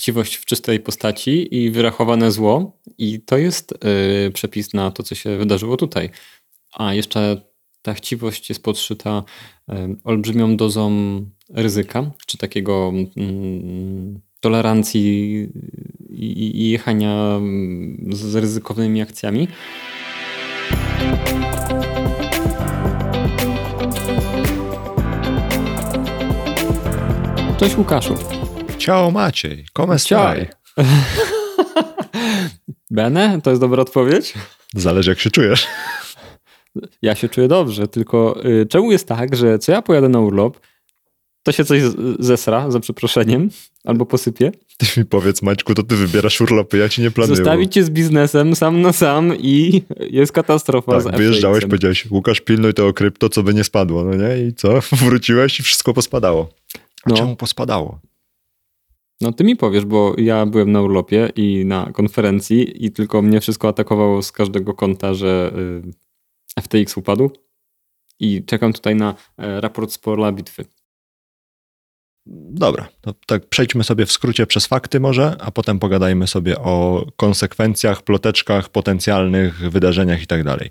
chciwość w czystej postaci i wyrachowane zło. I to jest yy, przepis na to, co się wydarzyło tutaj. A jeszcze ta chciwość jest podszyta yy, olbrzymią dozą ryzyka, czy takiego yy, tolerancji i, i jechania mm, z ryzykownymi akcjami. Cześć Łukaszu. Ciao Maciej, come stai? Bene? To jest dobra odpowiedź? Zależy jak się czujesz. Ja się czuję dobrze, tylko y, czemu jest tak, że co ja pojadę na urlop, to się coś zesra, za przeproszeniem, albo posypie. Ty mi powiedz, Maćku, to ty wybierasz urlopy, ja ci nie planuję. Zostawić cię z biznesem sam na sam i jest katastrofa tak, wyjeżdżałeś, powiedziałeś, Łukasz, pilnuj tego krypto, co by nie spadło, no nie? I co? Wróciłeś i wszystko pospadało. A no. czemu pospadało? No ty mi powiesz, bo ja byłem na urlopie i na konferencji i tylko mnie wszystko atakowało z każdego kąta, że y, FTX upadł i czekam tutaj na e, raport z pola bitwy. Dobra, to tak przejdźmy sobie w skrócie przez fakty może, a potem pogadajmy sobie o konsekwencjach, ploteczkach, potencjalnych wydarzeniach i tak dalej.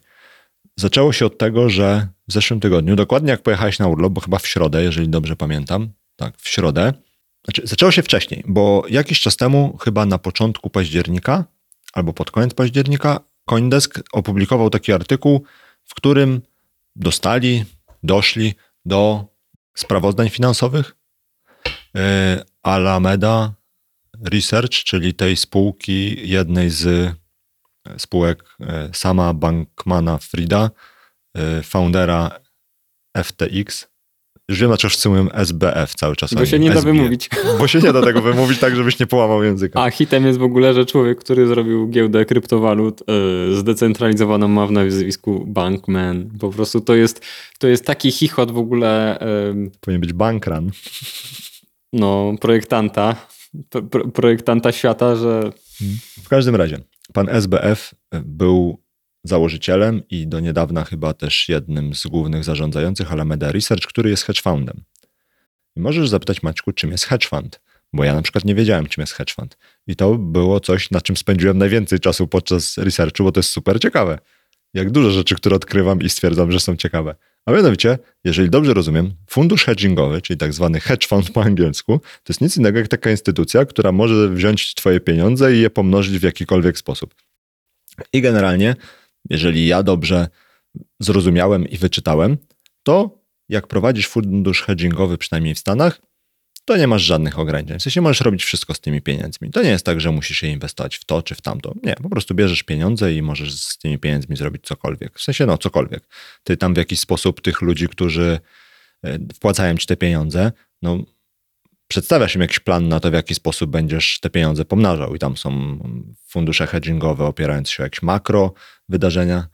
Zaczęło się od tego, że w zeszłym tygodniu, dokładnie jak pojechałeś na urlop, bo chyba w środę, jeżeli dobrze pamiętam, tak, w środę, znaczy zaczęło się wcześniej, bo jakiś czas temu, chyba na początku października albo pod koniec października, Coindesk opublikował taki artykuł, w którym dostali, doszli do sprawozdań finansowych E, Alameda Research, czyli tej spółki, jednej z e, spółek e, sama Bankmana Frida, foundera FTX. Dlaczego wszyscy mówią SBF cały czas. Bo się nie da wymówić. Bo się nie da tego wymówić tak, żebyś nie połamał języka. A hitem jest w ogóle, że człowiek, który zrobił giełdę kryptowalut yy, zdecentralizowaną ma w nazwisku Bankman. Po prostu to jest, to jest taki chichot w ogóle. Yy... Powinien być bankran no, projektanta, pro, projektanta świata, że... W każdym razie, pan SBF był założycielem i do niedawna chyba też jednym z głównych zarządzających Alameda Research, który jest hedge fundem. I możesz zapytać Maćku, czym jest hedge fund? Bo ja na przykład nie wiedziałem, czym jest hedge fund. I to było coś, na czym spędziłem najwięcej czasu podczas researchu, bo to jest super ciekawe. Jak dużo rzeczy, które odkrywam i stwierdzam, że są ciekawe. A mianowicie, jeżeli dobrze rozumiem, fundusz hedgingowy, czyli tak zwany hedge fund po angielsku, to jest nic innego jak taka instytucja, która może wziąć twoje pieniądze i je pomnożyć w jakikolwiek sposób. I generalnie, jeżeli ja dobrze zrozumiałem i wyczytałem, to jak prowadzisz fundusz hedgingowy, przynajmniej w Stanach, to nie masz żadnych ograniczeń. W sensie możesz robić wszystko z tymi pieniędzmi. To nie jest tak, że musisz je inwestować w to czy w tamto. Nie, po prostu bierzesz pieniądze i możesz z tymi pieniędzmi zrobić cokolwiek. W sensie, no, cokolwiek. Ty tam w jakiś sposób tych ludzi, którzy e, wpłacają ci te pieniądze, no, przedstawiasz im jakiś plan na to, w jaki sposób będziesz te pieniądze pomnażał. I tam są fundusze hedgingowe opierające się o jakieś makro wydarzenia.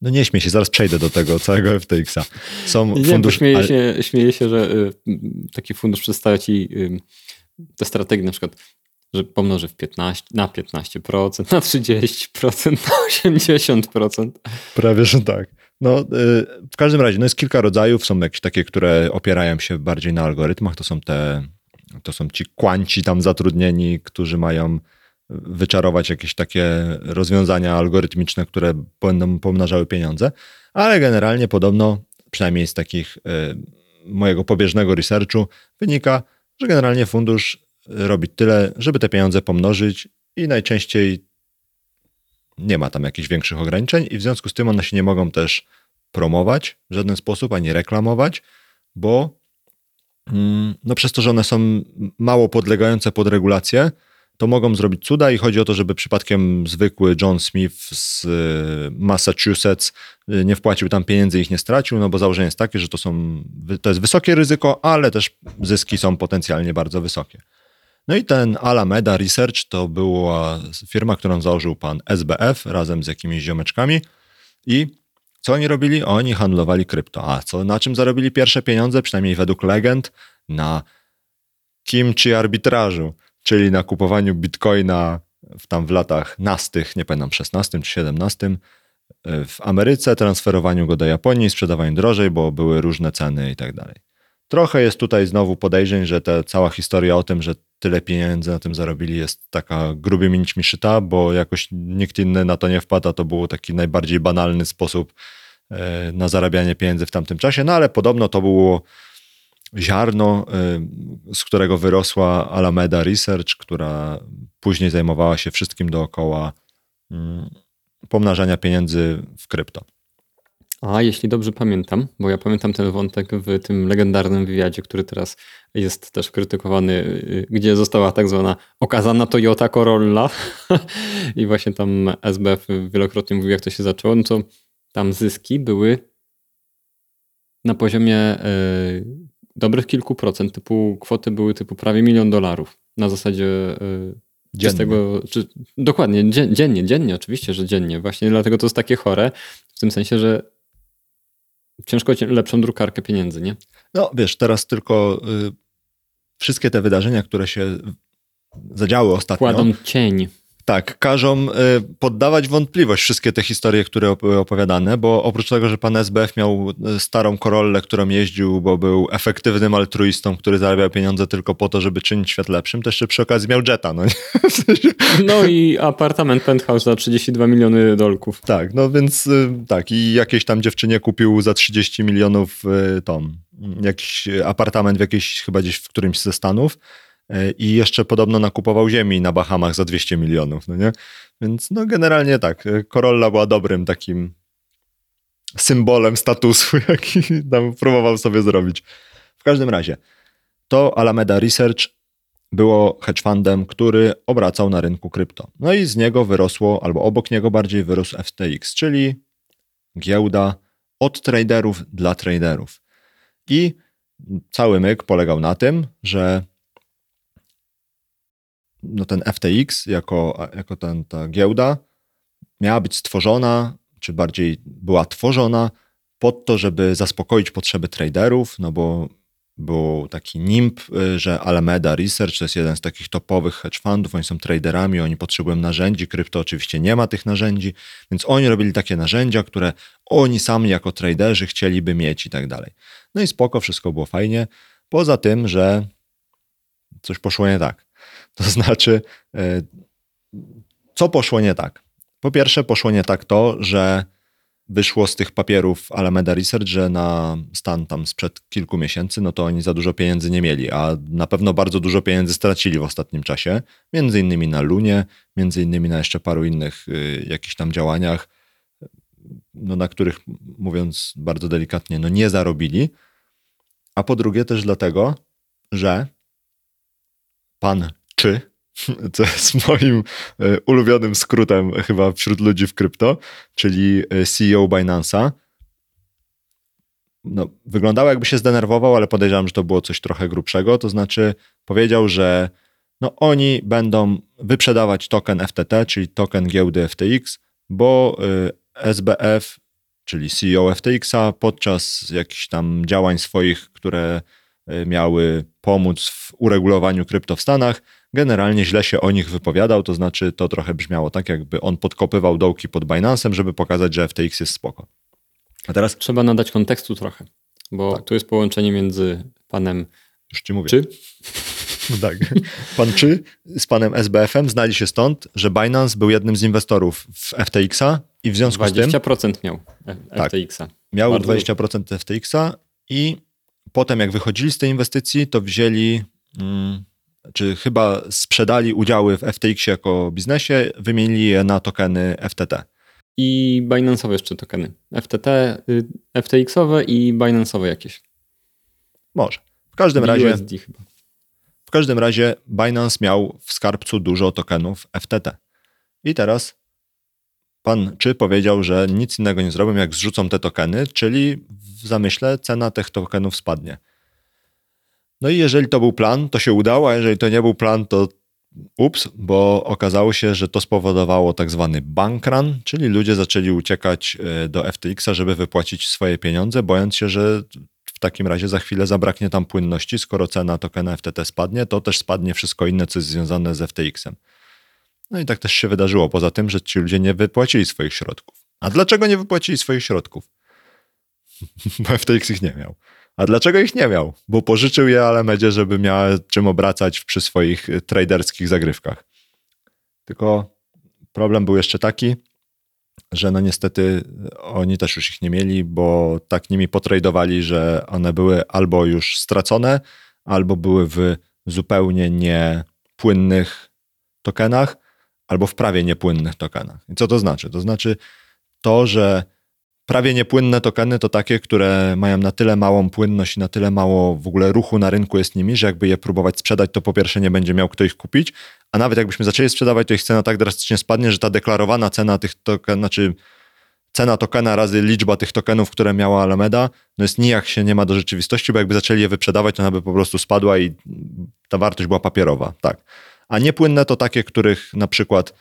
No nie śmiej się, zaraz przejdę do tego całego FTX-a. Są nie, fundusz... śmieję, ale... się, śmieję się, że y, taki fundusz przedstawia ci y, te strategie na przykład, że pomnoży w 15, na 15%, na 30%, na 80%. Prawie, że tak. No, y, w każdym razie, no jest kilka rodzajów. Są jakieś takie, które opierają się bardziej na algorytmach. To są te, to są ci kwanci tam zatrudnieni, którzy mają wyczarować jakieś takie rozwiązania algorytmiczne, które będą pomnażały pieniądze, ale generalnie podobno, przynajmniej z takich y, mojego pobieżnego researchu, wynika, że generalnie fundusz robi tyle, żeby te pieniądze pomnożyć i najczęściej nie ma tam jakichś większych ograniczeń i w związku z tym one się nie mogą też promować w żaden sposób, ani reklamować, bo no przez to, że one są mało podlegające pod regulację, to mogą zrobić cuda i chodzi o to, żeby przypadkiem zwykły John Smith z y, Massachusetts y, nie wpłacił tam pieniędzy i ich nie stracił, no bo założenie jest takie, że to, są, to jest wysokie ryzyko, ale też zyski są potencjalnie bardzo wysokie. No i ten Alameda Research to była firma, którą założył pan SBF razem z jakimiś ziomeczkami i co oni robili? Oni handlowali krypto. A co, na czym zarobili pierwsze pieniądze, przynajmniej według legend? Na kimchi arbitrażu czyli na kupowaniu bitcoina w tam w latach nastych, nie pamiętam, 16 czy 17 e, w Ameryce, transferowaniu go do Japonii, sprzedawaniu drożej, bo były różne ceny i tak dalej. Trochę jest tutaj znowu podejrzeń, że ta cała historia o tym, że tyle pieniędzy na tym zarobili, jest taka grubymi nićmi szyta, bo jakoś nikt inny na to nie wpada. To był taki najbardziej banalny sposób e, na zarabianie pieniędzy w tamtym czasie, no ale podobno to było ziarno, e, z którego wyrosła Alameda Research, która później zajmowała się wszystkim dookoła mm, pomnażania pieniędzy w krypto. A jeśli dobrze pamiętam, bo ja pamiętam ten wątek w tym legendarnym wywiadzie, który teraz jest też krytykowany, y, gdzie została tak zwana okazana Toyota Corolla i właśnie tam SBF wielokrotnie mówił, jak to się zaczęło, no to tam zyski były na poziomie y, dobrych kilku procent, typu kwoty były typu prawie milion dolarów na zasadzie y, Dziennie. czy, dokładnie, dziennie, dziennie, oczywiście, że dziennie. Właśnie dlatego to jest takie chore, w tym sensie, że ciężko lepszą drukarkę pieniędzy, nie? No wiesz, teraz tylko y, wszystkie te wydarzenia, które się zadziały ostatnio. Kładą cień. Tak, każą y, poddawać wątpliwość wszystkie te historie, które były opowiadane, bo oprócz tego, że pan SBF miał y, starą Corollę, którą jeździł, bo był efektywnym altruistą, który zarabiał pieniądze tylko po to, żeby czynić świat lepszym, to jeszcze przy okazji miał jetta, no? No i apartament penthouse za 32 miliony dolków. Tak, no więc y, tak i jakieś tam dziewczynie kupił za 30 milionów tom, jakiś apartament w jakiejś, chyba gdzieś w którymś ze Stanów, i jeszcze podobno nakupował ziemi na Bahamach za 200 milionów, no nie? Więc no generalnie tak, e, Corolla była dobrym takim symbolem statusu, jaki tam próbował sobie zrobić. W każdym razie, to Alameda Research było hedge fundem, który obracał na rynku krypto. No i z niego wyrosło, albo obok niego bardziej wyrósł FTX, czyli giełda od traderów dla traderów. I cały myk polegał na tym, że no ten FTX jako, jako ten, ta giełda miała być stworzona, czy bardziej była tworzona pod to, żeby zaspokoić potrzeby traderów, no bo był taki NIMP, y, że Alameda Research to jest jeden z takich topowych hedge fundów, oni są traderami, oni potrzebują narzędzi, krypto oczywiście nie ma tych narzędzi, więc oni robili takie narzędzia, które oni sami jako traderzy chcieliby mieć i tak dalej. No i spoko, wszystko było fajnie, poza tym, że coś poszło nie tak. To znaczy, e, co poszło nie tak? Po pierwsze, poszło nie tak to, że wyszło z tych papierów Alameda Research, że na stan tam sprzed kilku miesięcy, no to oni za dużo pieniędzy nie mieli, a na pewno bardzo dużo pieniędzy stracili w ostatnim czasie, między innymi na Lunie, między innymi na jeszcze paru innych y, jakichś tam działaniach, no, na których mówiąc bardzo delikatnie, no nie zarobili. A po drugie też dlatego, że pan czy, co jest moim e, ulubionym skrótem chyba wśród ludzi w krypto, czyli e, CEO Binance'a. No, wyglądało jakby się zdenerwował, ale podejrzewam, że to było coś trochę grubszego. To znaczy powiedział, że no, oni będą wyprzedawać token FTT, czyli token giełdy FTX, bo e, SBF, czyli CEO FTX-a, podczas jakichś tam działań swoich, które miały pomóc w uregulowaniu krypto w Stanach, generalnie źle się o nich wypowiadał, to znaczy to trochę brzmiało tak, jakby on podkopywał dołki pod Binance'em, żeby pokazać, że FTX jest spoko. A teraz... Trzeba nadać kontekstu trochę, bo tak. tu jest połączenie między panem Już ci mówię. Czy? No tak. Pan Czy z panem SBF-em znali się stąd, że Binance był jednym z inwestorów w FTX-a i w związku 20% z tym... 20% miał FTX-a. Tak, miał Bardzo... 20% FTX-a i potem jak wychodzili z tej inwestycji, to wzięli... Mm, czy chyba sprzedali udziały w FTX jako biznesie, wymienili je na tokeny FTT. I Binance'owe jeszcze tokeny. FTT, y, FTX-owe i Binance'owe jakieś. Może. W każdym razie. chyba. W każdym razie Binance miał w skarbcu dużo tokenów FTT. I teraz pan Czy powiedział, że nic innego nie zrobią, jak zrzucą te tokeny, czyli w zamyśle cena tych tokenów spadnie. No i jeżeli to był plan, to się udało, a jeżeli to nie był plan, to ups, bo okazało się, że to spowodowało tak zwany bankrun, czyli ludzie zaczęli uciekać e, do FTX-a, żeby wypłacić swoje pieniądze, bojąc się, że w takim razie za chwilę zabraknie tam płynności. Skoro cena tokena FTT spadnie, to też spadnie wszystko inne, co jest związane z FTX-em. No i tak też się wydarzyło, poza tym, że ci ludzie nie wypłacili swoich środków. A dlaczego nie wypłacili swoich środków? Bo FTX ich nie miał. A dlaczego ich nie miał? Bo pożyczył je Alamedzie, żeby miała czym obracać przy swoich traderskich zagrywkach. Tylko problem był jeszcze taki, że no niestety oni też już ich nie mieli, bo tak nimi potradowali, że one były albo już stracone, albo były w zupełnie niepłynnych tokenach, albo w prawie niepłynnych tokenach. I co to znaczy? To znaczy to, że prawie niepłynne tokeny to takie, które mają na tyle małą płynność i na tyle mało w ogóle ruchu na rynku jest nimi, że jakby je próbować sprzedać, to po pierwsze nie będzie miał kto ich kupić, a nawet jakbyśmy zaczęli sprzedawać, to ich cena tak drastycznie spadnie, że ta deklarowana cena tych tokenów, znaczy cena tokena razy liczba tych tokenów, które miała Alameda, no jest nijak się nie ma do rzeczywistości, bo jakby zaczęli je wyprzedawać, to ona by po prostu spadła i ta wartość była papierowa, tak. A niepłynne to takie, których na przykład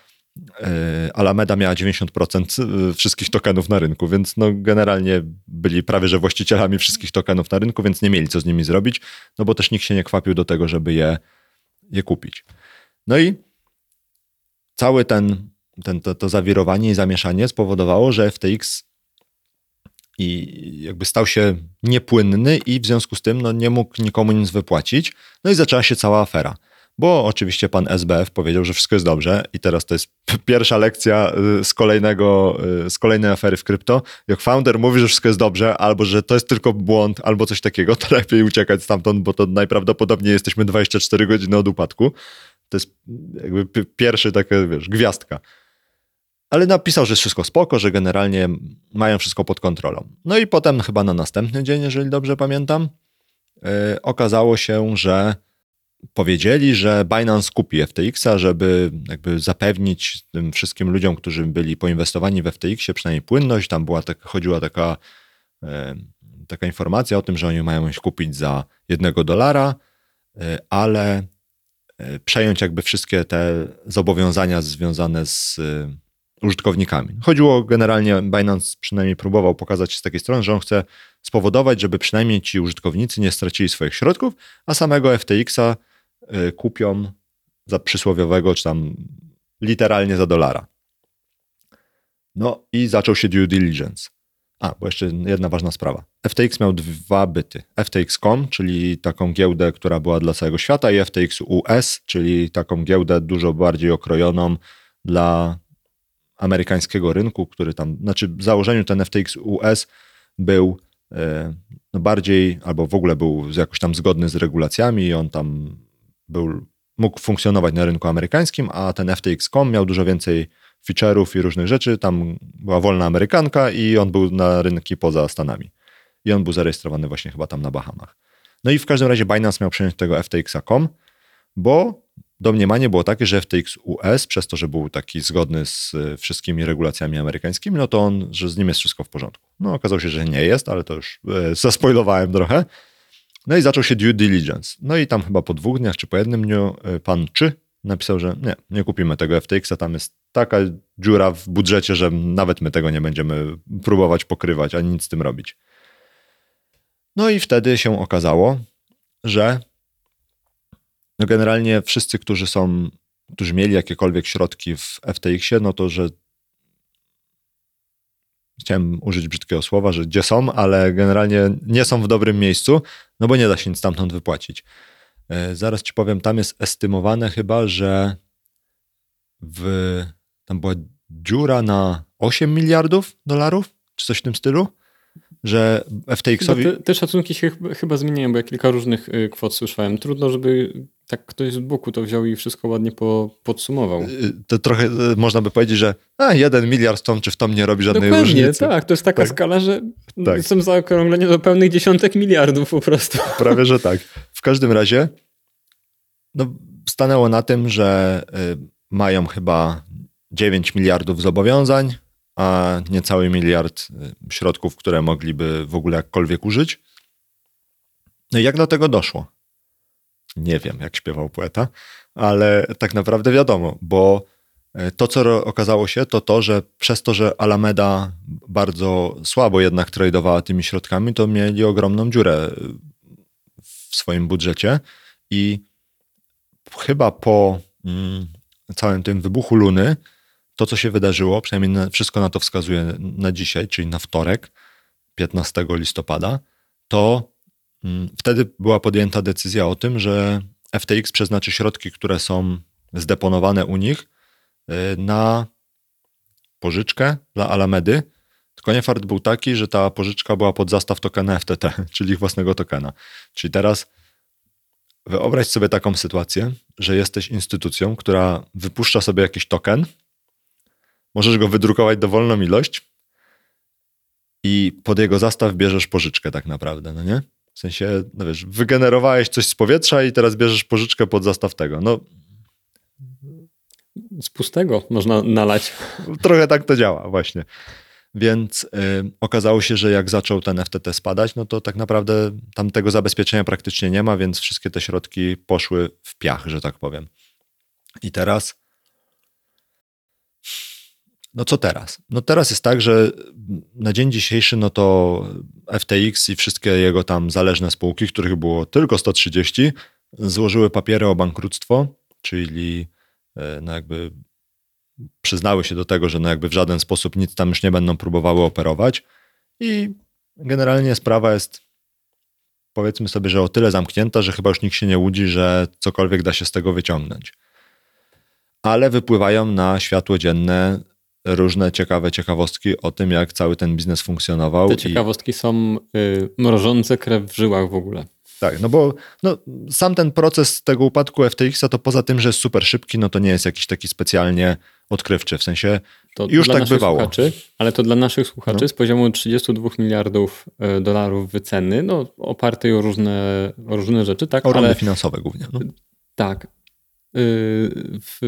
Alameda miała 90% e, wszystkich tokenów na rynku, więc no generalnie byli prawie że właścicielami wszystkich tokenów na rynku, więc nie mieli co z nimi zrobić, no bo też nikt się nie kwapił do tego, żeby je, je kupić. No i cały ten, ten to, to zawirowanie i zamieszanie spowodowało, że FTX i jakby stał się niepłynny i w związku z tym no, nie mógł nikomu nic wypłacić. No i zaczęła się cała afera. Bo oczywiście pan SBF powiedział, że wszystko jest dobrze i teraz to jest pierwsza lekcja y, z, kolejnego, y, z kolejnej afery w krypto. Jak founder mówi, że wszystko jest dobrze, albo że to jest tylko błąd, albo coś takiego, to lepiej uciekać stamtąd, bo to najprawdopodobniej jesteśmy 24 godziny od upadku. To jest jakby pierwszy taka, wiesz, gwiazdka. Ale napisał, że jest wszystko spoko, że generalnie mają wszystko pod kontrolą. No i potem chyba na następny dzień, jeżeli dobrze pamiętam, yy, okazało się, że powiedzieli, że Binance kupi FTX-a, żeby jakby zapewnić tym wszystkim ludziom, którzy byli poinwestowani w FTX-ie przynajmniej płynność. Tam była tak, chodziła taka, yy, taka informacja o tym, że oni mają się kupić za jednego dolara, yy, ale E, przejąć jakby wszystkie te zobowiązania związane z e, użytkownikami. Chodziło generalnie, Binance przynajmniej próbował pokazać z takiej strony, że on chce spowodować, żeby przynajmniej ci użytkownicy nie stracili swoich środków, a samego FTX-a e, kupią za przysłowiowego, czy tam literalnie za dolara. No i zaczął się due diligence. A, bo jeszcze jedna ważna sprawa. FTX miał dwa byty. FTX.com, czyli taką giełdę, która była dla całego świata i FTX US, czyli taką giełdę dużo bardziej okrojoną dla amerykańskiego rynku, który tam, znaczy w założeniu ten FTX US był e, no bardziej, albo w ogóle był jakoś tam zgodny z regulacjami i on tam był, mógł funkcjonować na rynku amerykańskim, a ten FTX.com miał dużo więcej feature'ów i różnych rzeczy. Tam była wolna Amerykanka i on był na rynki poza Stanami. I on był zarejestrowany właśnie chyba tam na Bahamach. No i w każdym razie Binance miał przejąć tego FTX.com, bo domniemanie było takie, że FTX US, przez to, że był taki zgodny z e, wszystkimi regulacjami amerykańskimi, no to on, że z nim jest wszystko w porządku. No okazało się, że nie jest, ale to już e, zaspoilowałem trochę. No i zaczął się due diligence. No i tam chyba po dwóch dniach czy po jednym dniu e, pan Czy napisał, że nie, nie kupimy tego FTX-a, tam jest taka dziura w budżecie, że nawet my tego nie będziemy próbować pokrywać, ani nic z tym robić. No i wtedy się okazało, że no generalnie wszyscy, którzy są, którzy mieli jakiekolwiek środki w FTX-ie, no to że chciałem użyć brzydkiego słowa, że gdzie są, ale generalnie nie są w dobrym miejscu, no bo nie da się nic stamtąd wypłacić. E, zaraz ci powiem, tam jest estymowane chyba, że w, tam była dziura na 8 miliardów dolarów, czy coś w tym stylu, że FTX-owi... Te, te, szacunki się chyba zmieniają, bo ja kilka różnych y, kwot słyszałem. Trudno, żeby tak ktoś z boku to wziął i wszystko ładnie po, podsumował. Y, to trochę można by powiedzieć, że a, jeden miliard w tą czy w tą nie robi żadnej Dokładnie, różnicy. tak. To jest taka tak. skala, że tak. są zaokrąglenia do pełnych dziesiątek miliardów po prostu. Prawie, że tak. W każdym razie no, stanęło na tym, że y, mają chyba 9 miliardów zobowiązań, a niecały miliard y, środków, które mogliby w ogóle jakkolwiek użyć. No i jak do tego doszło? Nie wiem, jak śpiewał poeta, ale tak naprawdę wiadomo, bo y, to, co okazało się, to to, że przez to, że Alameda bardzo słabo jednak tradowała tymi środkami, to mieli ogromną dziurę w swoim budżecie i chyba po mm, całym tym wybuchu Luny, to co się wydarzyło, przynajmniej na, wszystko na to wskazuje na dzisiaj, czyli na wtorek, 15 listopada, to wtedy była podjęta decyzja o tym, że FTX przeznaczy środki, które są zdeponowane u nich y, na pożyczkę dla Alamedy. Tylko fart był taki, że ta pożyczka była pod zastaw tokena FTT, czyli ich własnego tokena. Czyli teraz wyobraź sobie taką sytuację, że jesteś instytucją, która wypuszcza sobie jakiś token, możesz go wydrukować dowolną ilość i pod jego zastaw bierzesz pożyczkę tak naprawdę, no nie? W sensie, no wiesz, wygenerowałeś coś z powietrza i teraz bierzesz pożyczkę pod zastaw tego. No, z pustego można nalać. Trochę tak to działa, właśnie. Więc y, okazało się, że jak zaczął ten FTT spadać, no to tak naprawdę tam tego zabezpieczenia praktycznie nie ma, więc wszystkie te środki poszły w piach, że tak powiem. I teraz. No co teraz? No teraz jest tak, że na dzień dzisiejszy, no to FTX i wszystkie jego tam zależne spółki, których było tylko 130, złożyły papiery o bankructwo, czyli E, no jakby przyznały się do tego, że no jakby w żaden sposób nic tam już nie będą próbowały operować i generalnie sprawa jest powiedzmy sobie, że o tyle zamknięta, że chyba już nikt się nie łudzi, że cokolwiek da się z tego wyciągnąć. Ale wypływają na światło dzienne różne ciekawe ciekawostki o tym, jak cały ten biznes funkcjonował. Te ciekawostki i... są y, mrożące krew w żyłach w ogóle. Tak, no bo no, sam ten proces tego upadku FTX-a to poza tym, że jest super szybki, no to nie jest jakiś taki specjalnie odkrywczy, w sensie to już tak bywało. Słuchaczy, ale to dla naszych słuchaczy no. z poziomu 32 miliardów e, dolarów wyceny, no opartej o różne, o różne rzeczy, tak? O ale, finansowe głównie. No. Tak. Y, w,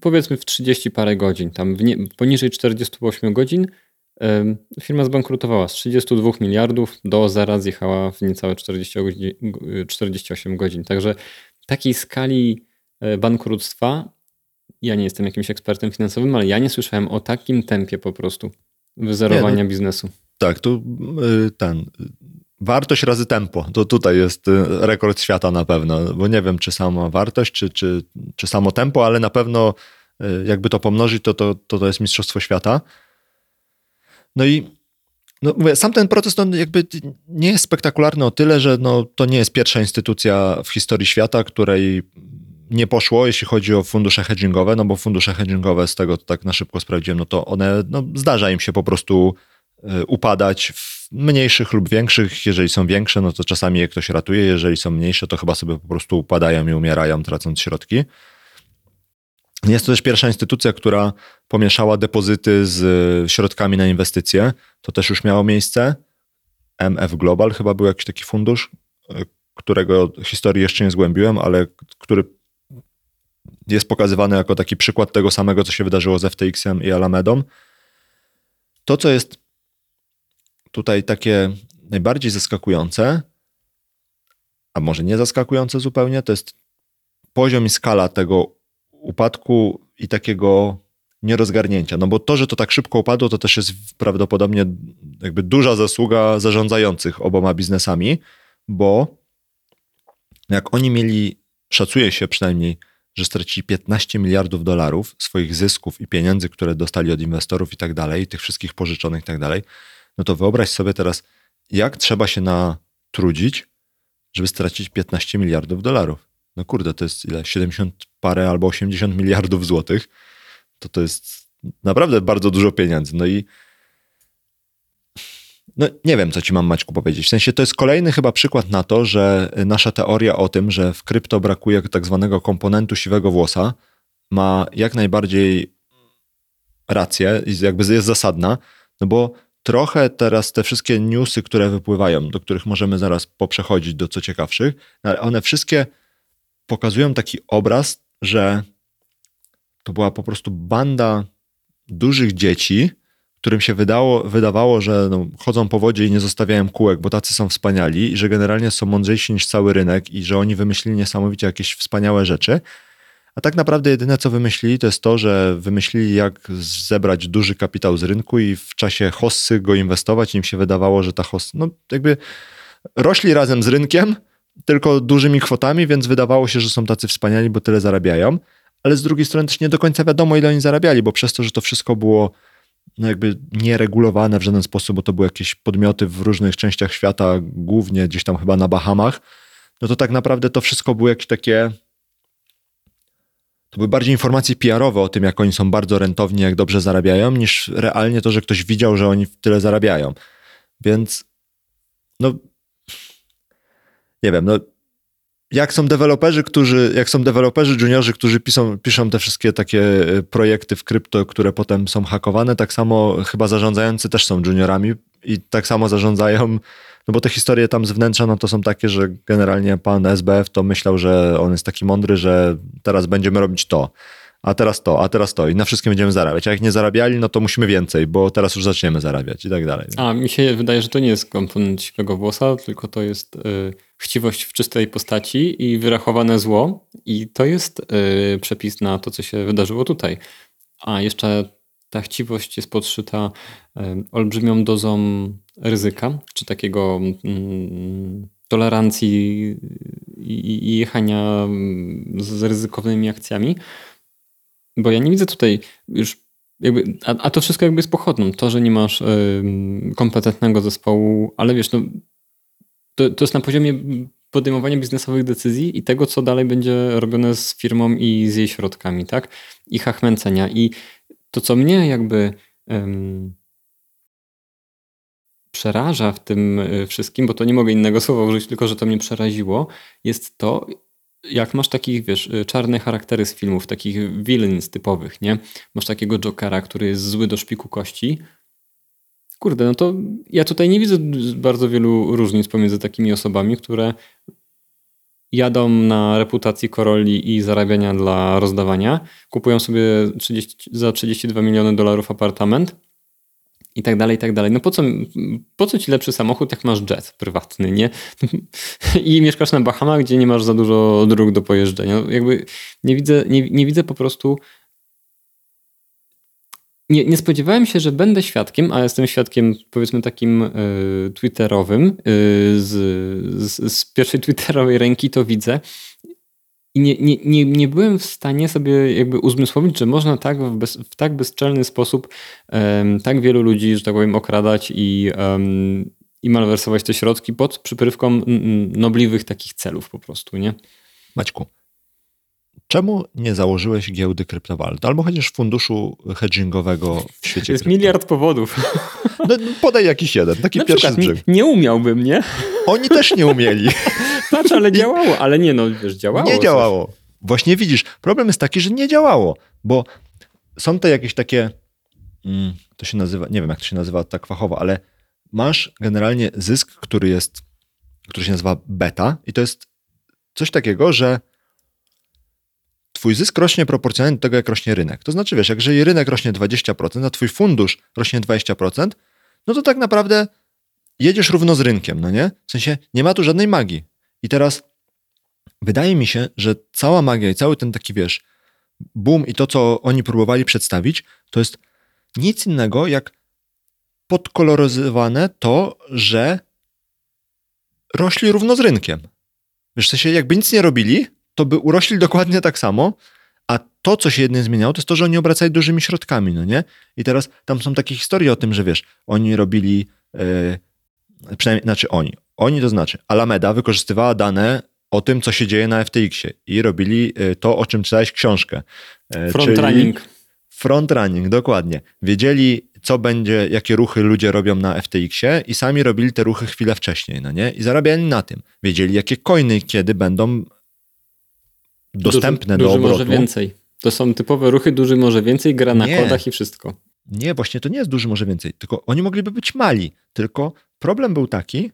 powiedzmy w 30 parę godzin, tam nie, poniżej 48 godzin Firma zbankrutowała z 32 miliardów do zera zjechała w niecałe 40 godzin, 48 godzin. Także takiej skali e, bankructwa, ja nie jestem jakimś ekspertem finansowym, ale ja nie słyszałem o takim tempie po prostu wyzerowania nie, no, biznesu. Tak, tu e, ten wartość razy tempo, to tutaj jest e, rekord świata na pewno, bo nie wiem, czy sama wartość, czy, czy, czy samo tempo, ale na pewno jakby to pomnożyć, to, to, to, to jest mistrzostwo świata. No i no mówię, sam ten proces no, jakby nie jest spektakularny o tyle, że no, to nie jest pierwsza instytucja w historii świata, której nie poszło, jeśli chodzi o fundusze hedgingowe, no bo fundusze hedgingowe, z tego tak na szybko sprawdziłem, no to one, no, zdarza im się po prostu y, upadać w mniejszych lub większych. Jeżeli są większe, no to czasami je ktoś ratuje, jeżeli są mniejsze, to chyba sobie po prostu upadają i umierają, tracąc środki. Jest to też pierwsza instytucja, która pomieszała depozyty z e, środkami na inwestycje. To też już miało miejsce. MF Global chyba był jakiś taki fundusz, e, którego historii jeszcze nie zgłębiłem, ale który jest pokazywany jako taki przykład tego samego, co się wydarzyło z FTX-em i Alamedą. To, co jest tutaj takie najbardziej zaskakujące, a może nie zaskakujące zupełnie, to jest poziom i skala tego upadku i takiego nierozgarnięcia. No bo to, że to tak szybko upadło, to też jest prawdopodobnie jakby duża zasługa zarządzających oboma biznesami, bo jak oni mieli, szacuje się przynajmniej, że stracili 15 miliardów dolarów swoich zysków i pieniędzy, które dostali od inwestorów i tak dalej, tych wszystkich pożyczonych i tak dalej, no to wyobraź sobie teraz, jak trzeba się natrudzić, żeby stracić 15 miliardów dolarów. No kurde, to jest ile? 70 parę albo 80 miliardów złotych. To to jest naprawdę bardzo dużo pieniędzy. No i no nie wiem, co ci mam Maćku powiedzieć. W sensie to jest kolejny chyba przykład na to, że nasza teoria o tym, że w krypto brakuje tak zwanego komponentu siwego włosa, ma jak najbardziej rację i jakby jest zasadna, no bo trochę teraz te wszystkie newsy, które wypływają, do których możemy zaraz poprzechodzić do co ciekawszych, no one wszystkie pokazują taki obraz, że to była po prostu banda dużych dzieci, którym się wydało, wydawało, że no, chodzą po wodzie i nie zostawiają kółek, bo tacy są wspaniali i że generalnie są mądrzejsi niż cały rynek i że oni wymyślili niesamowicie jakieś wspaniałe rzeczy. A tak naprawdę jedyne, co wymyślili, to jest to, że wymyślili, jak zebrać duży kapitał z rynku i w czasie hossy go inwestować. Im się wydawało, że ta hossa, no jakby rośli razem z rynkiem, tylko dużymi kwotami, więc wydawało się, że są tacy wspaniali, bo tyle zarabiają. Ale z drugiej strony też nie do końca wiadomo, ile oni zarabiali, bo przez to, że to wszystko było no jakby nieregulowane w żaden sposób, bo to były jakieś podmioty w różnych częściach świata, głównie gdzieś tam chyba na Bahamach, no to tak naprawdę to wszystko było jakieś takie to były bardziej informacje PR-owe o tym, jak oni są bardzo rentowni, jak dobrze zarabiają, niż realnie to, że ktoś widział, że oni tyle zarabiają. Więc no nie wiem, no jak są deweloperzy, którzy, jak są deweloperzy juniorzy, którzy piszą, piszą te wszystkie takie e, projekty w krypto, które potem są hakowane, tak samo chyba zarządzający też są juniorami i tak samo zarządzają, no bo te historie tam z wnętrza, no to są takie, że generalnie pan SBF to myślał, że on jest taki mądry, że teraz będziemy robić to a teraz to, a teraz to i na wszystkim będziemy zarabiać. A jak nie zarabiali, no to musimy więcej, bo teraz już zaczniemy zarabiać i tak dalej. A mi się wydaje, że to nie jest komponent siwego włosa, tylko to jest y, chciwość w czystej postaci i wyrachowane zło i to jest y, przepis na to, co się wydarzyło tutaj. A jeszcze ta chciwość jest podszyta y, olbrzymią dozą ryzyka, czy takiego mm, tolerancji i, i jechania mm, z ryzykownymi akcjami, bo ja nie widzę tutaj już jakby, a, a to wszystko jakby jest pochodną. To, że nie masz y, kompetentnego zespołu, ale wiesz, no, to, to jest na poziomie podejmowania biznesowych decyzji i tego, co dalej będzie robione z firmą i z jej środkami, tak? I hachmęcenia. I to, co mnie jakby ym, przeraża w tym y, wszystkim, bo to nie mogę innego słowa użyć, tylko że to mnie przeraziło, jest to, jak masz takich, wiesz, y, czarne charaktery z filmów, takich villains typowych, nie? Masz takiego Jokera, który jest zły do szpiku kości. Kurde, no to ja tutaj nie widzę bardzo wielu różnic pomiędzy takimi osobami, które jadą na reputacji koroli i zarabiania dla rozdawania, kupują sobie 30, za 32 miliony dolarów apartament, i tak dalej, i tak dalej. No po co, po co ci lepszy samochód, jak masz jet prywatny, nie? I mieszkasz na Bahamach, gdzie nie masz za dużo dróg do pojeżdżenia. No jakby nie widzę, nie, nie widzę po prostu nie, nie, spodziewałem się, że będę świadkiem, a jestem świadkiem powiedzmy takim y, twitterowym, y, z, z, z, pierwszej twitterowej ręki to widzę, i nie, nie, nie, nie byłem w stanie sobie jakby uzmysłowić, że można tak w, bez, w tak bezczelny sposób tak wielu ludzi, że tak powiem, okradać i, i malwersować te środki pod przyprywką nobliwych takich celów po prostu, nie? Maćku, czemu nie założyłeś giełdy kryptowalut? Albo chociaż funduszu hedgingowego w świecie jest krypto. miliard powodów. No, podaj jakiś jeden, taki Na pierwszy przykład, nie, nie umiałbym, nie? Oni też nie umieli. Patrz, ale działało, ale nie no, wiesz, działało. Nie działało. Coś. Właśnie widzisz, problem jest taki, że nie działało, bo są te jakieś takie, mm, to się nazywa, nie wiem jak to się nazywa tak fachowo, ale masz generalnie zysk, który jest, który się nazywa beta i to jest coś takiego, że twój zysk rośnie proporcjonalnie do tego, jak rośnie rynek. To znaczy, wiesz, jak jeżeli rynek rośnie 20%, a twój fundusz rośnie 20%, no to tak naprawdę jedziesz równo z rynkiem, no nie? W sensie nie ma tu żadnej magii. I teraz wydaje mi się, że cała magia i cały ten taki, wiesz, boom i to, co oni próbowali przedstawić, to jest nic innego jak podkoloryzowane to, że rośli równo z rynkiem. Wiesz, w sensie jakby nic nie robili, to by urośli dokładnie tak samo, a to, co się jedynie zmieniało, to jest to, że oni obracali dużymi środkami, no nie? I teraz tam są takie historie o tym, że wiesz, oni robili, yy, przynajmniej, znaczy oni, oni to znaczy, Alameda wykorzystywała dane o tym, co się dzieje na FTX-ie i robili e, to, o czym czytałeś książkę. E, front running. Front running, dokładnie. Wiedzieli, co będzie, jakie ruchy ludzie robią na FTX-ie i sami robili te ruchy chwilę wcześniej, no nie? I zarabiali na tym. Wiedzieli, jakie coiny kiedy będą dostępne duży, do obrotu. może więcej. To są typowe ruchy, duży może więcej, gra na nie. kodach i wszystko. Nie, właśnie to nie jest duży może więcej, tylko oni mogliby być mali. Tylko problem był taki,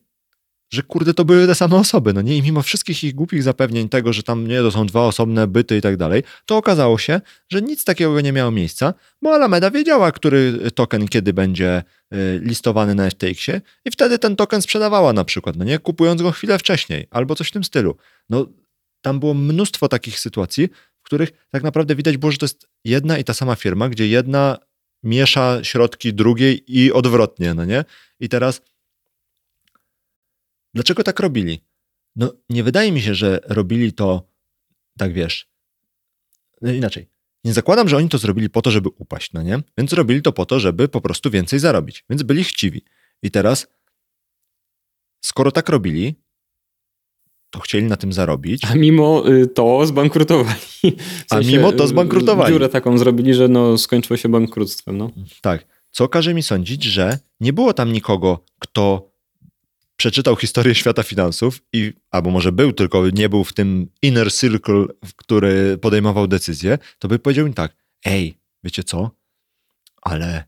że kurde, to były te same osoby, no nie? I mimo wszystkich ich głupich zapewnień tego, że tam nie, to są dwa osobne byty i tak dalej, to okazało się, że nic takiego nie miało miejsca, bo Alameda wiedziała, który token kiedy będzie y, listowany na FTX-ie i wtedy ten token sprzedawała na przykład, no nie? Kupując go chwilę wcześniej albo coś w tym stylu. No, tam było mnóstwo takich sytuacji, w których tak naprawdę widać było, że to jest jedna i ta sama firma, gdzie jedna miesza środki drugiej i odwrotnie, no nie? I teraz Dlaczego tak robili? No, nie wydaje mi się, że robili to, tak wiesz, no inaczej. nie zakładam, że oni to zrobili po to, żeby upaść, no nie? Więc zrobili to po to, żeby po prostu więcej zarobić. Więc byli chciwi. I teraz, skoro tak robili, to chcieli na tym zarobić. A mimo y, to zbankrutowali. W sensie, A mimo to zbankrutowali. Dziurę taką zrobili, że no, skończyło się bankructwem. No. Tak. Co każe mi sądzić, że nie było tam nikogo, kto przeczytał historię świata finansów i, albo może był, tylko nie był w tym inner circle, który podejmował decyzje, to by powiedział im tak, ej, wiecie co, ale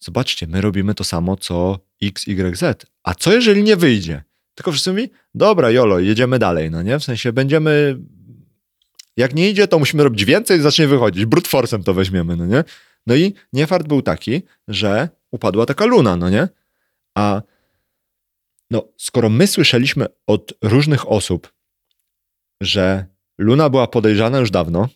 zobaczcie, my robimy to samo, co X, Y, Z, a co jeżeli nie wyjdzie? Tylko wszyscy mówi, dobra, jolo, jedziemy dalej, no nie? W sensie będziemy, jak nie idzie, to musimy robić więcej i zacznie wychodzić, brute force'em to weźmiemy, no nie? No i niefart był taki, że upadła taka luna, no nie? A no, skoro my słyszeliśmy od różnych osób, że Luna była podejrzana już dawno,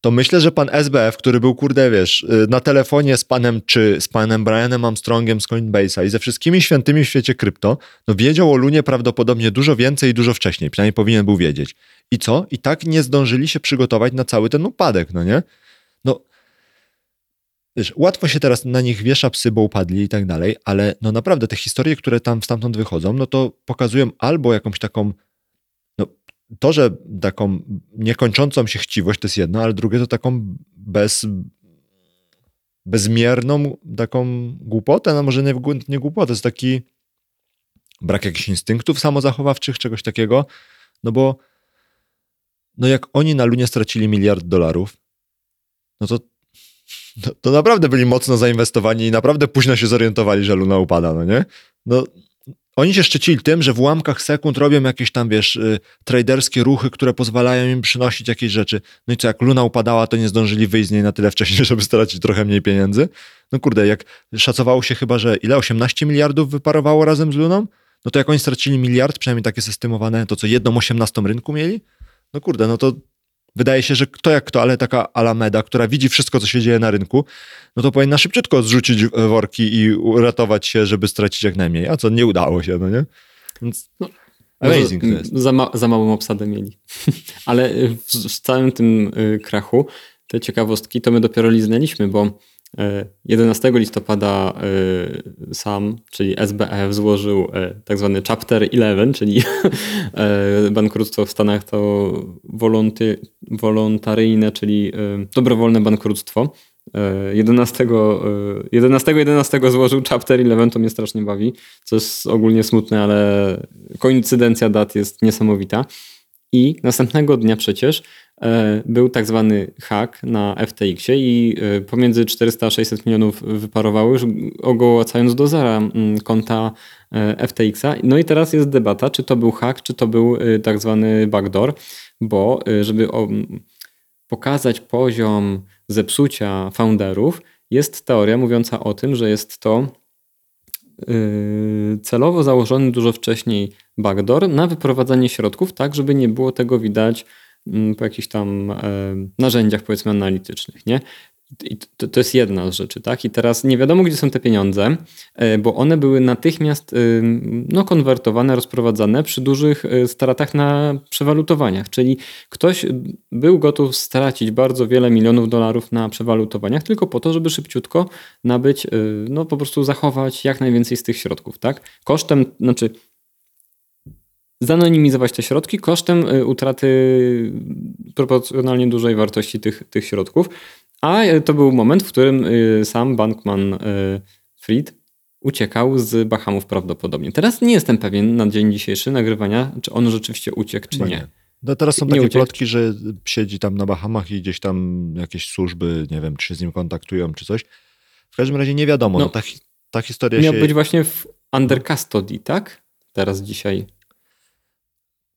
to myślę, że pan SBF, który był, kurde, wiesz, y, na telefonie z panem, czy z panem Brianem Armstrongiem z Coinbase'a i ze wszystkimi świętymi w świecie krypto, no wiedział o Lunie prawdopodobnie dużo więcej i dużo wcześniej, przynajmniej powinien był wiedzieć. I co? I tak nie zdążyli się przygotować na cały ten upadek, no nie? No, wiesz, łatwo się teraz na nich wiesza psy, bo upadli i tak dalej, ale no naprawdę te historie, które tam stamtąd wychodzą, no to pokazują albo jakąś taką, to, że taką niekończącą się chciwość to jest jedno, ale drugie to taką bez, bezmierną taką głupotę, no może nie, nie głupotę, to jest taki brak jakichś instynktów samozachowawczych, czegoś takiego, no bo no jak oni na Lunie stracili miliard dolarów, no to to, to, naprawdę byli mocno zainwestowani i naprawdę późno się zorientowali, że Luna upada, no nie? No, oni się szczycili tym, że w ułamkach sekund robią jakieś tam, wiesz, y, traderskie ruchy, które pozwalają im przynosić jakieś rzeczy. No i co, jak Luna upadała, to nie zdążyli wyjść z niej na tyle wcześniej, żeby stracić trochę mniej pieniędzy. No kurde, jak szacowało się chyba, że ile? 18 miliardów wyparowało razem z Luną? No to jak oni stracili miliard, przynajmniej takie systemowane, to co jedną 18 rynku mieli? No kurde, no to Wydaje się, że kto jak kto, ale taka Alameda, która widzi wszystko, co się dzieje na rynku, no to powinna szybciutko zrzucić worki i uratować się, żeby stracić jak najmniej. A co, nie udało się, no nie? Więc no, amazing to jest. Za, ma, za małą obsadę mieli. ale w, w, całym tym y, krachu te ciekawostki to my dopiero liznęliśmy, bo 11 e, listopada sam, czyli SBF, złożył tak zwany Chapter 11, czyli bankructwo w Stanach to wolonty, wolontaryjne, czyli dobrowolne bankructwo. 11, 11, 11 złożył Chapter 11, to mnie strasznie bawi, co jest ogólnie smutne, ale koincydencja dat jest niesamowita. I następnego dnia przecież E, był tak zwany hack na FTX-ie i e, pomiędzy 400 a 600 milionów wyparowało już ogołacając do zera konta e, FTX-a. No i teraz jest debata, czy to był hack, czy to był tak zwany backdoor, bo żeby pokazać poziom zepsucia founderów, jest teoria mówiąca o tym, że jest to celowo założony dużo wcześniej backdoor na wyprowadzanie środków, tak żeby nie było tego widać Mm, po jakichś tam e, narzędziach, powiedzmy, analitycznych, nie? I to, to, jest jedna z rzeczy, tak? I teraz nie wiadomo, gdzie są te pieniądze, e, bo one były natychmiast e, no, konwertowane, rozprowadzane przy dużych stratach na przewalutowaniach. Czyli ktoś był gotów stracić bardzo wiele milionów dolarów na przewalutowaniach, tylko po to, żeby szybciutko nabyć, no po prostu zachować jak najwięcej z tych środków, tak? Kosztem, znaczy zanonimizować te środki kosztem utraty proporcjonalnie dużej wartości tych, tych środków. A y, to był moment, w którym y, sam Bankman Fried uciekał z Bahamów prawdopodobnie. Teraz nie jestem pewien na dzień dzisiejszy nagrywania, czy on rzeczywiście uciekł, czy nie. No teraz są takie plotki, że siedzi tam na Bahamach i gdzieś tam jakieś służby, nie wiem, czy się z nim kontaktują, czy coś. W każdym razie nie wiadomo. No, no ta, ta historia miał się... być właśnie w under custody, tak? Teraz dzisiaj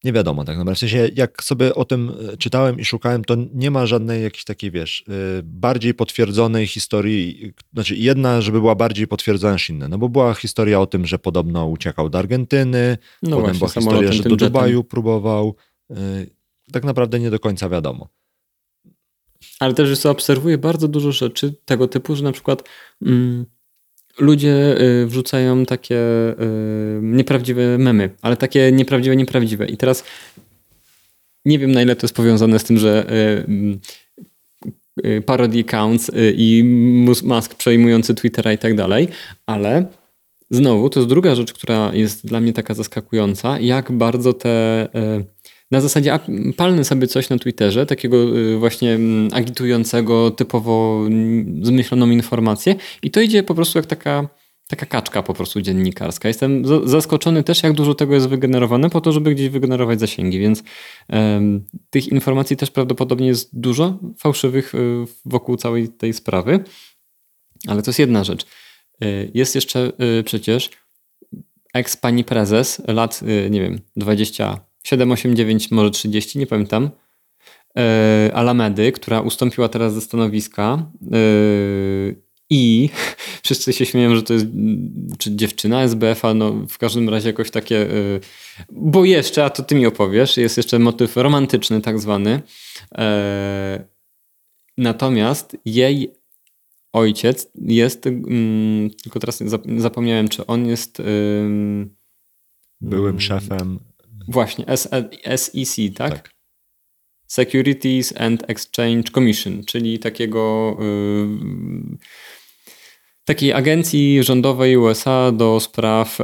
nie wiadomo tak naprawdę. W sensie, jak sobie o tym e, czytałem i szukałem, to nie ma żadnej jakiejś takiej, wiesz, e, bardziej potwierdzonej historii, znaczy jedna, żeby była bardziej potwierdzona niż inne, no bo była historia o tym, że podobno uciekał do Argentyny, no potem właśnie, była historia, że do Dubaju jetem. próbował. E, tak naprawdę nie do końca wiadomo. Ale też obserwuję bardzo dużo rzeczy tego typu, że na przykład mm, ludzie y, wrzucają takie y, nieprawdziwe memy, ale takie nieprawdziwe, nieprawdziwe. I teraz nie wiem na ile to jest powiązane z tym, że parody accounts i Musk przejmujący Twittera i tak dalej, ale znowu to jest druga rzecz, która jest dla mnie taka zaskakująca, jak bardzo te na zasadzie palny sobie coś na Twitterze, takiego y, właśnie mm, agitującego, typowo zmyśloną informację i to idzie po prostu jak taka, taka kaczka po prostu dziennikarska. Jestem zaskoczony też, jak dużo tego jest wygenerowane po to, żeby gdzieś wygenerować zasięgi, więc um, tych informacji też prawdopodobnie jest dużo fałszywych y, wokół całej tej sprawy, ale to jest jedna rzecz. Y, jest jeszcze przecież eks pani prezes lat, nie wiem, 20 7, 8, 9, może 30, nie pamiętam. Yy, Alamedy, która ustąpiła teraz ze stanowiska yy, i wszyscy się śmieją, że to jest czy dziewczyna SBF-a, no w każdym razie jakoś takie, yy, bo jeszcze, a to ty mi opowiesz, jest jeszcze motyw romantyczny tak zwany. Natomiast jej ojciec jest, mm, tylko teraz zapomniałem, czy on jest... Byłym szefem Właśnie, SEC, tak? tak? Securities and Exchange Commission, czyli takiego yy, takiej agencji rządowej USA do spraw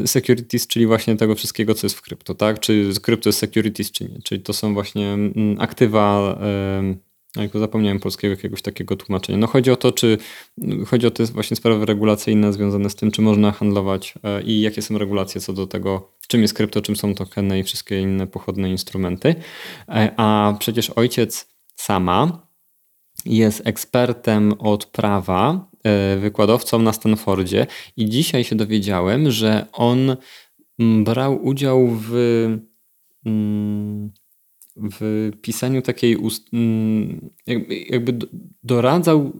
yy, securities, czyli właśnie tego wszystkiego, co jest w krypto, tak? Czy krypto jest securities, czy nie. Czyli to są właśnie yy, aktywa yy, jak zapomniałem polskiego jakiegoś takiego tłumaczenia. No chodzi o to, czy chodzi o te właśnie sprawy regulacyjne związane z tym, czy można handlować e, i jakie są regulacje co do tego, czym jest krypto, czym są tokeny i wszystkie inne pochodne instrumenty. E, a przecież ojciec sama jest ekspertem od prawa, e, wykładowcą na Stanfordzie i dzisiaj się dowiedziałem, że on brał udział w mm, w pisaniu takiej, ust, mm, jakby doradzał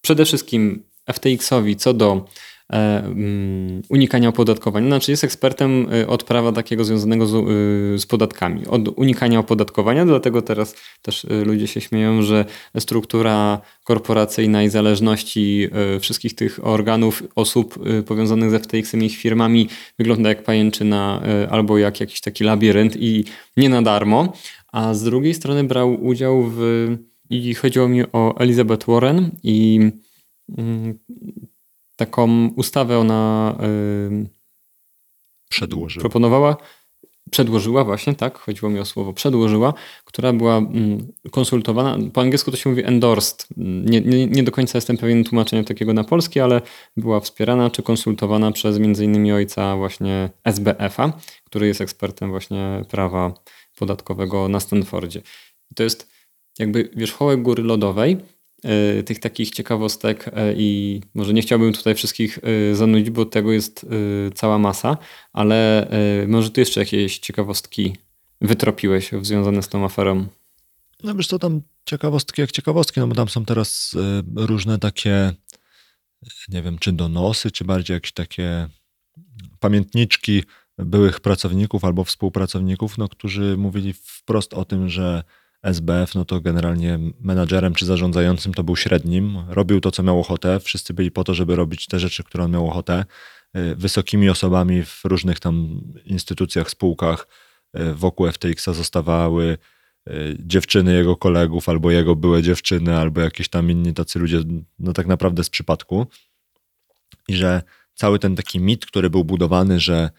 przede wszystkim FTX-owi co do e, mm, unikania opodatkowania. Znaczy jest ekspertem e, od prawa takiego związanego z, e, z, podatkami, od unikania opodatkowania, dlatego teraz też ludzie się śmieją, że struktura korporacyjna i zależności wszystkich tych organów, osób powiązanych z FTX-em i ich firmami wygląda jak pajęczyna albo jak jakiś taki labirynt i nie na darmo a z drugiej strony brał udział w. I chodziło mi o Elizabeth Warren i mm, taką ustawę ona przedłożyła. Proponowała, przedłożyła właśnie, tak, chodziło mi o słowo przedłożyła, która była mm, konsultowana, po angielsku to się mówi endorsed, nie, nie, nie do końca jestem pewien tłumaczenia takiego na polski, ale była wspierana czy konsultowana przez innymi ojca właśnie SBF-a, który jest ekspertem właśnie prawa podatkowego na Stanfordzie. I to jest jakby wierzchołek góry lodowej, e, tych takich ciekawostek e, i może nie chciałbym tutaj wszystkich e, zanudzić, bo tego jest cała masa, ale może ty jeszcze jakieś ciekawostki wytropiłeś związane z tą aferą? No wiesz co, tam ciekawostki jak ciekawostki, no bo tam są teraz różne takie, nie wiem, czy donosy, czy bardziej jakieś takie pamiętniczki byłych pracowników albo współpracowników, no, którzy mówili wprost o tym, że SBF, no to generalnie menadżerem czy zarządzającym to był średnim, robił to, co miał ochotę, wszyscy byli po to, żeby robić te rzeczy, które on miał ochotę, y, wysokimi osobami w różnych tam instytucjach, spółkach y, wokół FTX-a zostawały y, dziewczyny jego kolegów, albo jego były dziewczyny, albo jakieś tam inni tacy ludzie, no tak naprawdę z przypadku. I że cały ten taki mit, który był budowany, że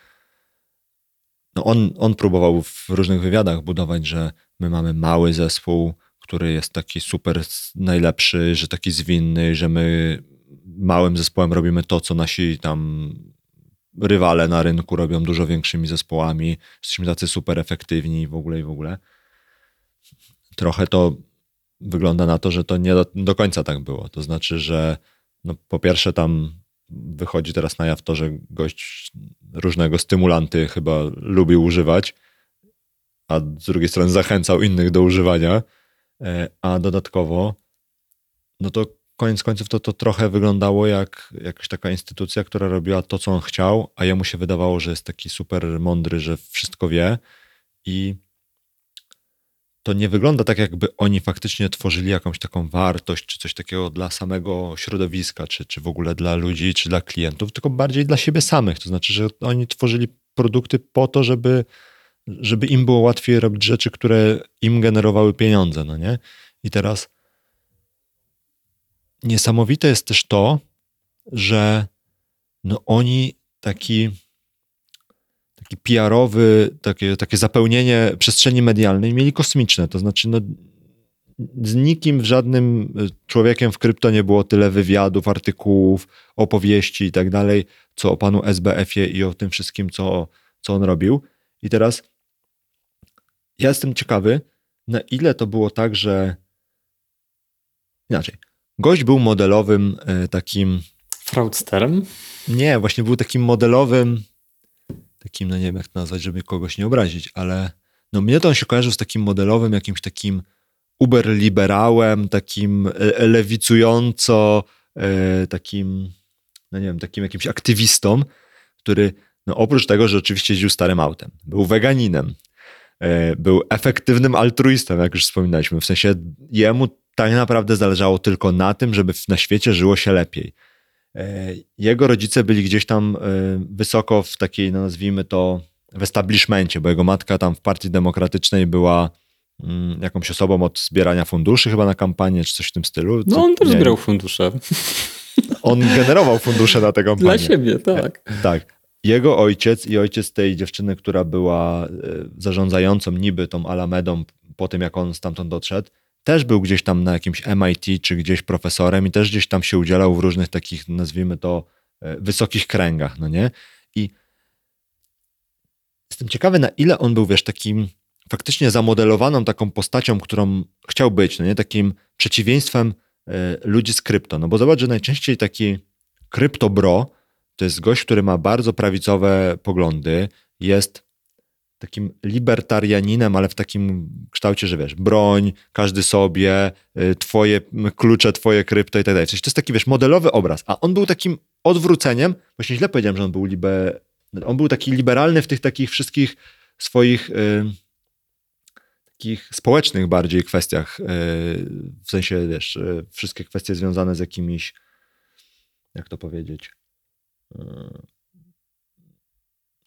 no on, on próbował w różnych wywiadach budować, że my mamy mały zespół, który jest taki super najlepszy, że taki zwinny, że my małym zespołem robimy to, co nasi tam rywale na rynku robią dużo większymi zespołami, jesteśmy tacy super efektywni w ogóle i w ogóle. Trochę to wygląda na to, że to nie do, do końca tak było. To znaczy, że no po pierwsze tam wychodzi teraz na jaw to, że gość różnego stymulanty chyba lubił używać, a z drugiej strony zachęcał innych do używania, e, a dodatkowo, no to koniec końców to, to trochę wyglądało jak jakaś taka instytucja, która robiła to, co on chciał, a jemu się wydawało, że jest taki super mądry, że wszystko wie i to nie wygląda tak, jakby oni faktycznie tworzyli jakąś taką wartość, czy coś takiego dla samego środowiska, czy, czy w ogóle dla ludzi, czy dla klientów, tylko bardziej dla siebie samych. To znaczy, że oni tworzyli produkty po to, żeby żeby im było łatwiej robić rzeczy, które im generowały pieniądze, no nie? I teraz niesamowite jest też to, że no oni taki taki PR-owy, takie, takie zapełnienie przestrzeni medialnej mieli kosmiczne. To znaczy, no, z nikim, w żadnym człowiekiem w krypto nie było tyle wywiadów, artykułów, opowieści i tak dalej, co o panu SBF-ie i o tym wszystkim, co, co on robił. I teraz ja jestem ciekawy, na ile to było tak, że inaczej. Gość był modelowym e, takim. Fraudsterem? Nie, właśnie był takim modelowym, takim, no nie wiem jak to nazwać, żeby kogoś nie obrazić, ale no mnie to on się kojarzył z takim modelowym, jakimś takim uber-liberałem, takim e, lewicująco, e, takim, no nie wiem, takim jakimś aktywistą, który no oprócz tego, że oczywiście jeździł starym autem, był weganinem, e, był efektywnym altruistą, jak już wspominaliśmy, w sensie jemu tak naprawdę zależało tylko na tym, żeby na świecie żyło się lepiej. Jego rodzice byli gdzieś tam wysoko w takiej, no nazwijmy to, w establishmencie, bo jego matka tam w Partii Demokratycznej była Mm, jakąś osobą od zbierania funduszy chyba na kampanię, czy coś w tym stylu. No on też zbierał fundusze. On generował fundusze na tę kampanię. Dla siebie, tak. E, tak. Jego ojciec i ojciec tej dziewczyny, która była e, zarządzającą niby tą Alamedą po tym, jak on stamtąd odszedł, też był gdzieś tam na jakimś MIT, czy gdzieś profesorem i też gdzieś tam się udzielał w różnych takich, nazwijmy to, e, wysokich kręgach, no nie? I jestem ciekawy, na ile on był, wiesz, takim faktycznie zamodelowaną taką postacią, którą chciał być, no nie? takim przeciwieństwem y, ludzi z krypto. No bo zobacz, że najczęściej taki kryptobro to jest gość, który ma bardzo prawicowe poglądy, jest takim libertarianinem, ale w takim kształcie, że wiesz, broń, każdy sobie, y, twoje klucze, twoje krypto i tak dalej. to jest taki, wiesz, modelowy obraz. A on był takim odwróceniem, właśnie źle powiedziałem, że on był liber... on był taki liberalny w tych takich wszystkich swoich... Yy takich społecznych bardziej kwestiach, e, w sensie, wiesz, wszystkie kwestie związane z jakimiś, jak to powiedzieć,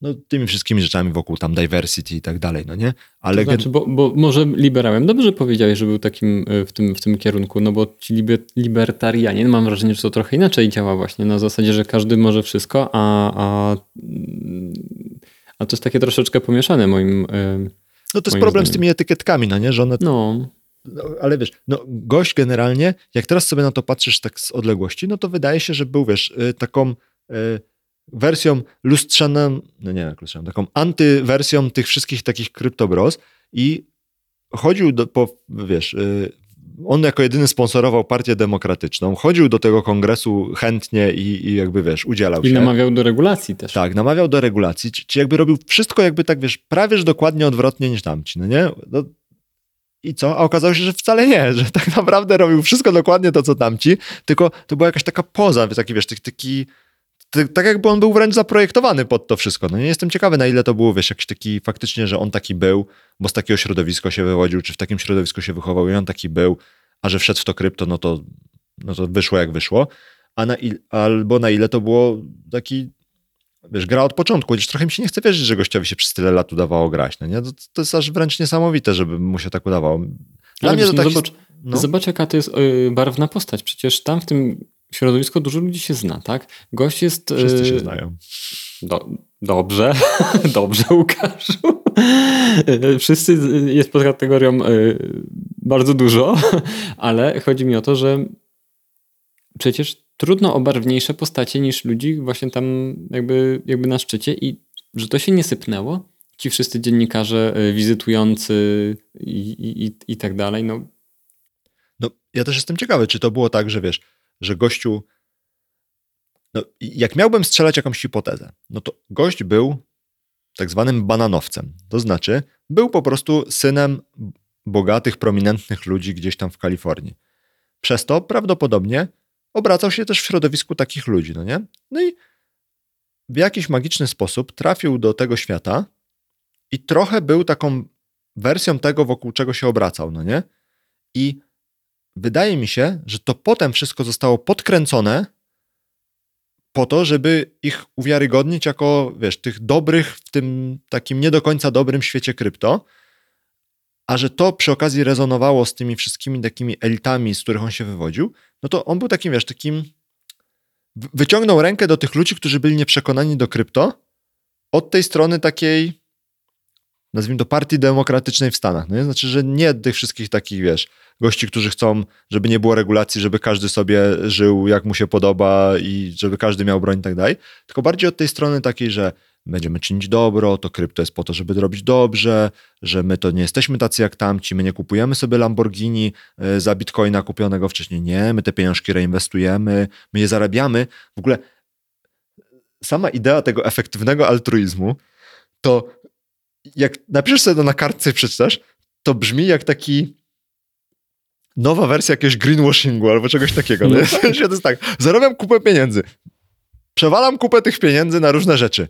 no, tymi wszystkimi rzeczami wokół tam diversity i tak dalej, no nie? Ale to znaczy, bo, bo może liberałem, dobrze powiedziałeś, że był takim w tym, w tym kierunku, no bo ci liber, libertarianie, mam wrażenie, że to trochę inaczej działa właśnie, na zasadzie, że każdy może wszystko, a, a, a to jest takie troszeczkę pomieszane moim no to jest problem zdaniem. z tymi etykietkami, no nie? Że one... No. no. Ale wiesz, no gość generalnie, jak teraz sobie na to patrzysz tak z odległości, no to wydaje się, że był, wiesz, y, taką wersją lustrzaną, no nie jak lustrzaną, taką antywersją tych wszystkich takich kryptobros i chodził do, po, wiesz, y, on jako jedyny sponsorował partię demokratyczną, chodził do tego kongresu chętnie i, i jakby, wiesz, udzielał I się. I namawiał do regulacji też. Tak, namawiał do regulacji, czy, jakby robił wszystko jakby tak, wiesz, prawie że dokładnie odwrotnie niż tamci, no nie? No, i co? A okazało się, że wcale nie, że tak naprawdę robił wszystko dokładnie to, co tamci, tylko to była jakaś taka poza, taki, wiesz, taki, taki tak jakby on był wręcz zaprojektowany pod to wszystko. No nie jestem ciekawy, na ile to było, wiesz, jakiś taki faktycznie, że on taki był, bo z takiego środowiska się wywodził, czy w takim środowisku się wychował i on taki był, a że wszedł w to krypto, no to, no to wyszło jak wyszło. A na il, albo na ile to było taki, wiesz, gra od początku, chociaż trochę mi się nie chce wierzyć, że gościowi się przez tyle lat udawało grać. No nie? To, to jest aż wręcz niesamowite, żeby mu się tak udawało. Dla Ale mnie to no, taki... zobacz, no. zobacz, jaka to jest yy, barwna postać. Przecież tam w tym środowisku dużo ludzi się zna, tak? Gość jest... Wszyscy się znają. Do, dobrze, dobrze Łukaszu. Wszyscy jest pod kategorią bardzo dużo, ale chodzi mi o to, że przecież trudno o barwniejsze postacie niż ludzi właśnie tam jakby, jakby na szczycie i że to się nie sypnęło. Ci wszyscy dziennikarze wizytujący i, i, i tak dalej, no. No, ja też jestem ciekawy, czy to było tak, że wiesz, że gościu. No, jak miałbym strzelać jakąś hipotezę, no to gość był tak zwanym bananowcem. To znaczy, był po prostu synem bogatych, prominentnych ludzi gdzieś tam w Kalifornii. Przez to prawdopodobnie obracał się też w środowisku takich ludzi, no nie? No i w jakiś magiczny sposób trafił do tego świata i trochę był taką wersją tego, wokół czego się obracał, no nie? I wydaje mi się, że to potem wszystko zostało podkręcone po to, żeby ich uwiarygodnić jako, wiesz, tych dobrych w tym takim nie do końca dobrym świecie krypto, a że to przy okazji rezonowało z tymi wszystkimi takimi elitami, z których on się wywodził, no to on był takim, wiesz, takim wyciągnął rękę do tych ludzi, którzy byli nieprzekonani do krypto od tej strony takiej nazwijmy to partii demokratycznej w Stanach. No nie? Znaczy, że nie tych wszystkich takich, wiesz, gości, którzy chcą, żeby nie było regulacji, żeby każdy sobie żył jak mu się podoba i żeby każdy miał broń i tak dalej, tylko bardziej od tej strony takiej, że będziemy czynić dobro, to krypto jest po to, żeby robić dobrze, że my to nie jesteśmy tacy jak tamci, my nie kupujemy sobie Lamborghini e, za bitcoina kupionego wcześniej, nie, my te pieniążki reinwestujemy, my je zarabiamy. W ogóle sama idea tego efektywnego altruizmu, to jak napiszesz sobie to na kartce i przeczytasz, to brzmi jak taki nowa wersja jakiegoś greenwashingu albo czegoś takiego. No. To jest tak, zarabiam kupę pieniędzy, przewalam kupę tych pieniędzy na różne rzeczy.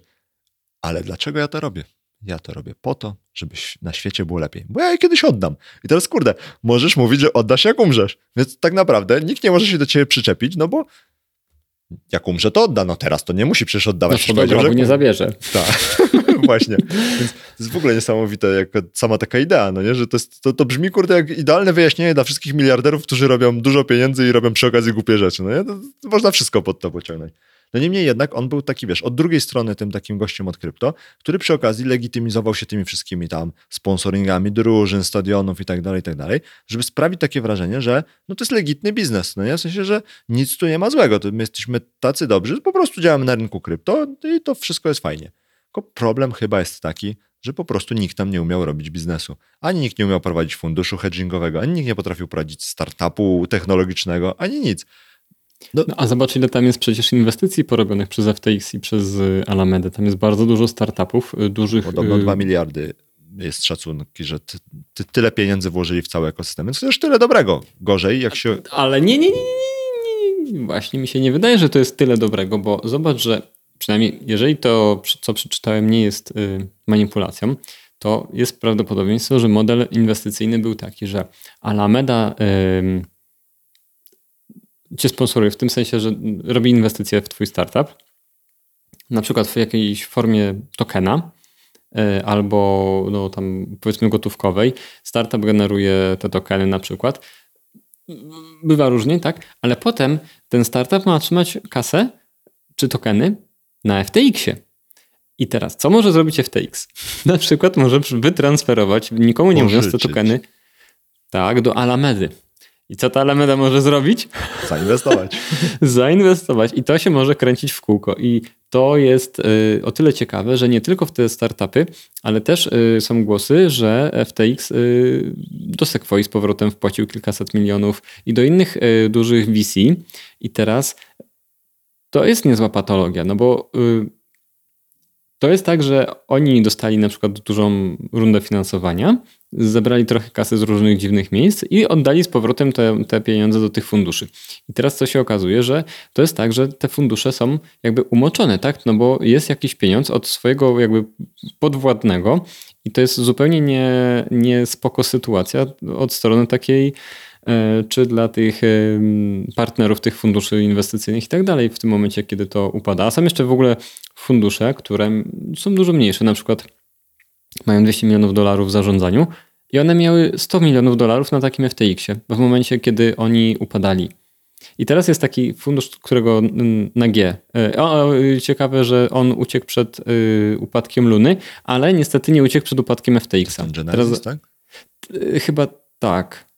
Ale dlaczego ja to robię? Ja to robię po to, żeby na świecie było lepiej. Bo ja je kiedyś oddam. I teraz, kurde, możesz mówić, że oddasz jak umrzesz. Więc tak naprawdę nikt nie może się do ciebie przyczepić, no bo jak umrze, to odda. No teraz to nie musi przecież oddawać. No, to że... nie zabierze. Tak, właśnie. Więc to jest w ogóle niesamowite, jak sama taka idea, no nie? Że to, jest, to, to brzmi, kurde, jak idealne wyjaśnienie dla wszystkich miliarderów, którzy robią dużo pieniędzy i robią przy okazji głupie rzeczy, no nie? To, to można wszystko pod to pociągnąć. No niemniej jednak on był taki, wiesz, od drugiej strony tym takim gościem od krypto, który przy okazji legitymizował się tymi wszystkimi tam sponsoringami drużyn, stadionów i tak dalej, i tak dalej, żeby sprawić takie wrażenie, że no to jest legitny biznes, no nie? W sensie, że nic tu nie ma złego, to my jesteśmy tacy dobrzy, po prostu działamy na rynku krypto i to wszystko jest fajnie. Tylko problem chyba jest taki, że po prostu nikt tam nie umiał robić biznesu. Ani nikt nie umiał prowadzić funduszu hedgingowego, ani nikt nie potrafił prowadzić startupu technologicznego, ani nic. No, no, a zobacz, ile tam jest przecież inwestycji porobionych przez FTX i przez y, Alamedę. Tam jest bardzo dużo startupów y, dużych. Podobno 2 y, miliardy jest szacunek, że ty, ty, tyle pieniędzy włożyli w cały ekosystem, więc to już tyle dobrego. Gorzej, jak się. Ale nie, nie, nie, nie, nie. Właśnie mi się nie wydaje, że to jest tyle dobrego, bo zobacz, że przynajmniej jeżeli to, co przeczytałem, nie jest manipulacją, to jest prawdopodobieństwo, że model inwestycyjny był taki, że Alameda cię sponsoruje w tym sensie, że robi inwestycje w twój startup, na przykład w jakiejś formie tokena e, albo no, tam powiedzmy gotówkowej. Startup generuje te tokeny na przykład. Bywa różnie, tak? Ale potem ten startup ma otrzymać kasę czy tokeny na FTX-ie. I teraz, co może zrobić FTX? Na przykład może wytransferować, nikomu nie mówiąc, te tokeny tak, do Alamedy. I co ta Alameda może zrobić? Zainwestować. Zainwestować. I to się może kręcić w kółko. I to jest y, o tyle ciekawe, że nie tylko w te startupy, ale też y, są głosy, że FTX y, do Sequoia z powrotem wpłacił kilkaset milionów i do innych dużych VC. I teraz to jest niezła patologia, no bo to jest tak, że oni dostali na przykład dużą rundę finansowania, zebrali trochę kasy z różnych dziwnych miejsc i oddali z powrotem te, te pieniądze do tych funduszy. I teraz co się okazuje, że to jest tak, że te fundusze są jakby umoczone, tak? No bo jest jakiś pieniądz od swojego jakby podwładnego i to jest zupełnie nie, nie spoko sytuacja od strony takiej czy dla tych partnerów tych funduszy inwestycyjnych i tak dalej w tym momencie, kiedy to upada. A są jeszcze w ogóle fundusze, które są dużo mniejsze, na przykład mają 200 milionów dolarów w zarządzaniu i one miały 100 milionów dolarów na takim FTX-ie w momencie, kiedy oni upadali. I teraz jest taki fundusz, którego na G. E, o, ciekawe, że on uciekł przed y, upadkiem Luny, ale niestety nie uciekł przed upadkiem FTX-a. Ten Genesis, Teraz, tak? Chyba tak.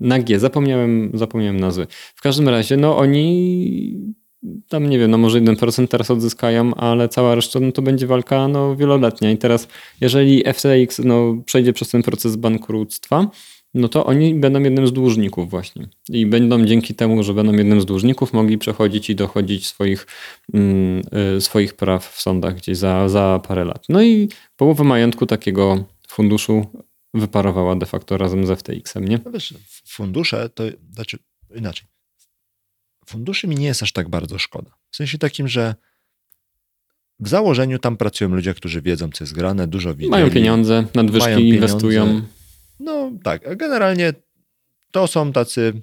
Na G, zapomniałem, zapomniałem nazwy. W każdym razie, no oni tam nie wiem, no może 1% teraz odzyskają, ale cała reszta no to będzie walka no, wieloletnia. I teraz, jeżeli FTX no, przejdzie przez ten proces bankructwa, no to oni będą jednym z dłużników właśnie. I będą dzięki temu, że będą jednym z dłużników, mogli przechodzić i dochodzić swoich, mm, y, swoich praw w sądach gdzieś za, za parę lat. No i połowę majątku takiego funduszu wyparowała de facto razem z FTX-em, nie? No wiesz, fundusze to, znaczy inaczej. Funduszy mi nie jest aż tak bardzo szkoda. W sensie takim, że w założeniu tam pracują ludzie, którzy wiedzą, co jest grane, dużo widzą. Mają pieniądze, nadwyżki mają inwestują. Pieniądze. No tak, generalnie to są tacy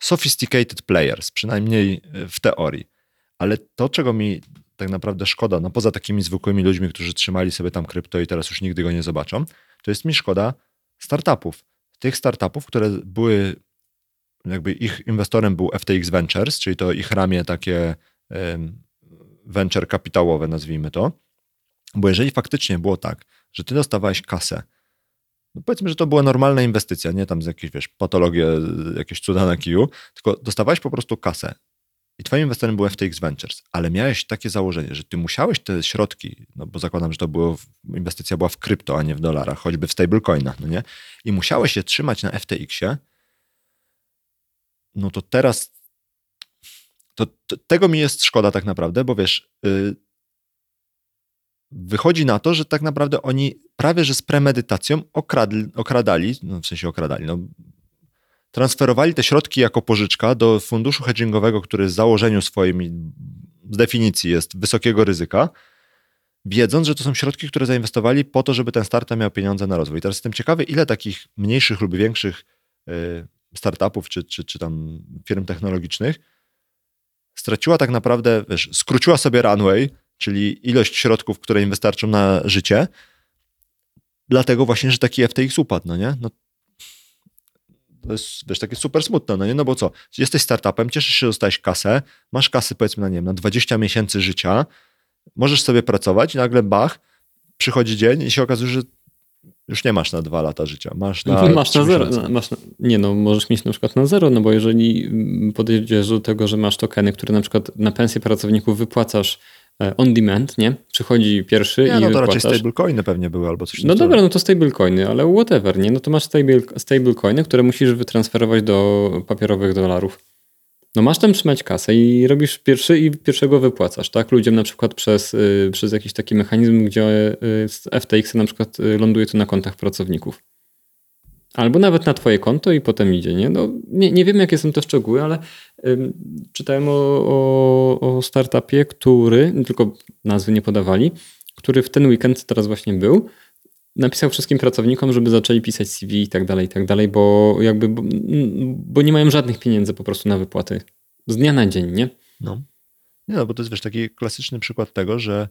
sophisticated players, przynajmniej w teorii. Ale to, czego mi tak naprawdę szkoda, no poza takimi zwykłymi ludźmi, którzy trzymali sobie tam krypto i teraz już nigdy go nie zobaczą, to jest mi szkoda startupów. Tych startupów, które były, jakby ich inwestorem był FTX Ventures, czyli to ich ramię takie venture kapitałowe, nazwijmy to. Bo jeżeli faktycznie było tak, że ty dostawałeś kasę, no powiedzmy, że to była normalna inwestycja, nie tam z jakiejś, wiesz, patologie, jakieś cuda na kiju, tylko dostawałeś po prostu kasę i twoim inwestorem był FTX Ventures, ale miałeś takie założenie, że ty musiałeś te środki, no bo zakładam, że to było, inwestycja była w krypto, a nie w dolarach, choćby w stablecoinach, no nie? I musiałeś je trzymać na FTX-ie, no to teraz to, to, tego mi jest szkoda tak naprawdę, bo wiesz, yy, wychodzi na to, że tak naprawdę oni prawie że z premedytacją okradli, okradali, no w sensie okradali, no transferowali te środki jako pożyczka do funduszu hedgingowego, który z założeniu swoim, z definicji jest wysokiego ryzyka, wiedząc, że to są środki, które zainwestowali po to, żeby ten startup miał pieniądze na rozwój. Teraz jestem ciekawy, ile takich mniejszych lub większych y, startupów czy, czy, czy tam firm technologicznych straciła tak naprawdę, wiesz, skróciła sobie runway, czyli ilość środków, które im wystarczą na życie, dlatego właśnie, że taki FTX upadł, no nie? No, to jest, wiesz, takie super smutne, no nie? No bo co? Jesteś startupem, cieszysz się, że dostałeś kasę, masz kasy powiedzmy na, nie wiem, na 20 miesięcy życia, możesz sobie pracować i nagle bach, przychodzi dzień i się okazuje, że już nie masz na dwa lata życia. Masz na, masz na zero. Masz na, nie no, możesz mieć na przykład na zero, no bo jeżeli mm, podejdziesz do tego, że masz tokeny, które na przykład na pensję pracowników wypłacasz on demand, nie? Przychodzi pierwszy nie, i no to wypłacasz. raczej stablecoiny pewnie były albo coś No dobra, no to stablecoiny, ale whatever, nie? No to masz stable, stablecoiny, które musisz wytransferować do papierowych dolarów. No masz tam trzymać kasę i robisz pierwszy i pierwszego wypłacasz, tak? Ludziom na przykład przez, y, przez jakiś taki mechanizm, gdzie y, FTX na przykład y, ląduje to na kontach pracowników. Albo nawet na twoje konto i potem idzie, nie? No, nie, nie wiem, jakie są te szczegóły, ale y, czytałem o, o, o startupie, który, tylko nazwy nie podawali, który w ten weekend teraz właśnie był, napisał wszystkim pracownikom, żeby zaczęli pisać CV i tak dalej, i tak dalej, bo jakby, bo, bo, nie mają żadnych pieniędzy po prostu na wypłaty. Z dnia na dzień, nie? No. Nie no, bo to jest wiesz, taki klasyczny przykład tego, że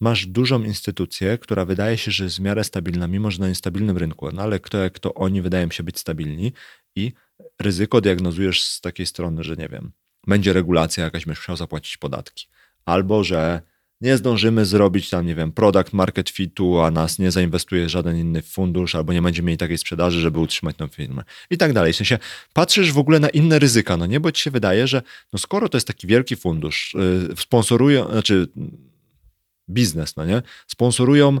masz dużą instytucję, która wydaje się, że jest w miarę stabilna, mimo że na niestabilnym rynku, no ale kto jak to oni wydają się być stabilni i ryzyko diagnozujesz z takiej strony, że nie wiem, będzie regulacja jakaś, będziesz musiał zapłacić podatki. Albo, że nie zdążymy zrobić tam, nie wiem, product market fitu, a nas nie zainwestuje żaden inny fundusz, albo nie będziemy mieli takiej sprzedaży, żeby utrzymać tą firmę i tak dalej. W sensie patrzysz w ogóle na inne ryzyka, no nie, bo ci się wydaje, że no skoro to jest taki wielki fundusz, yy, sponsorują, znaczy biznes, no nie, sponsorują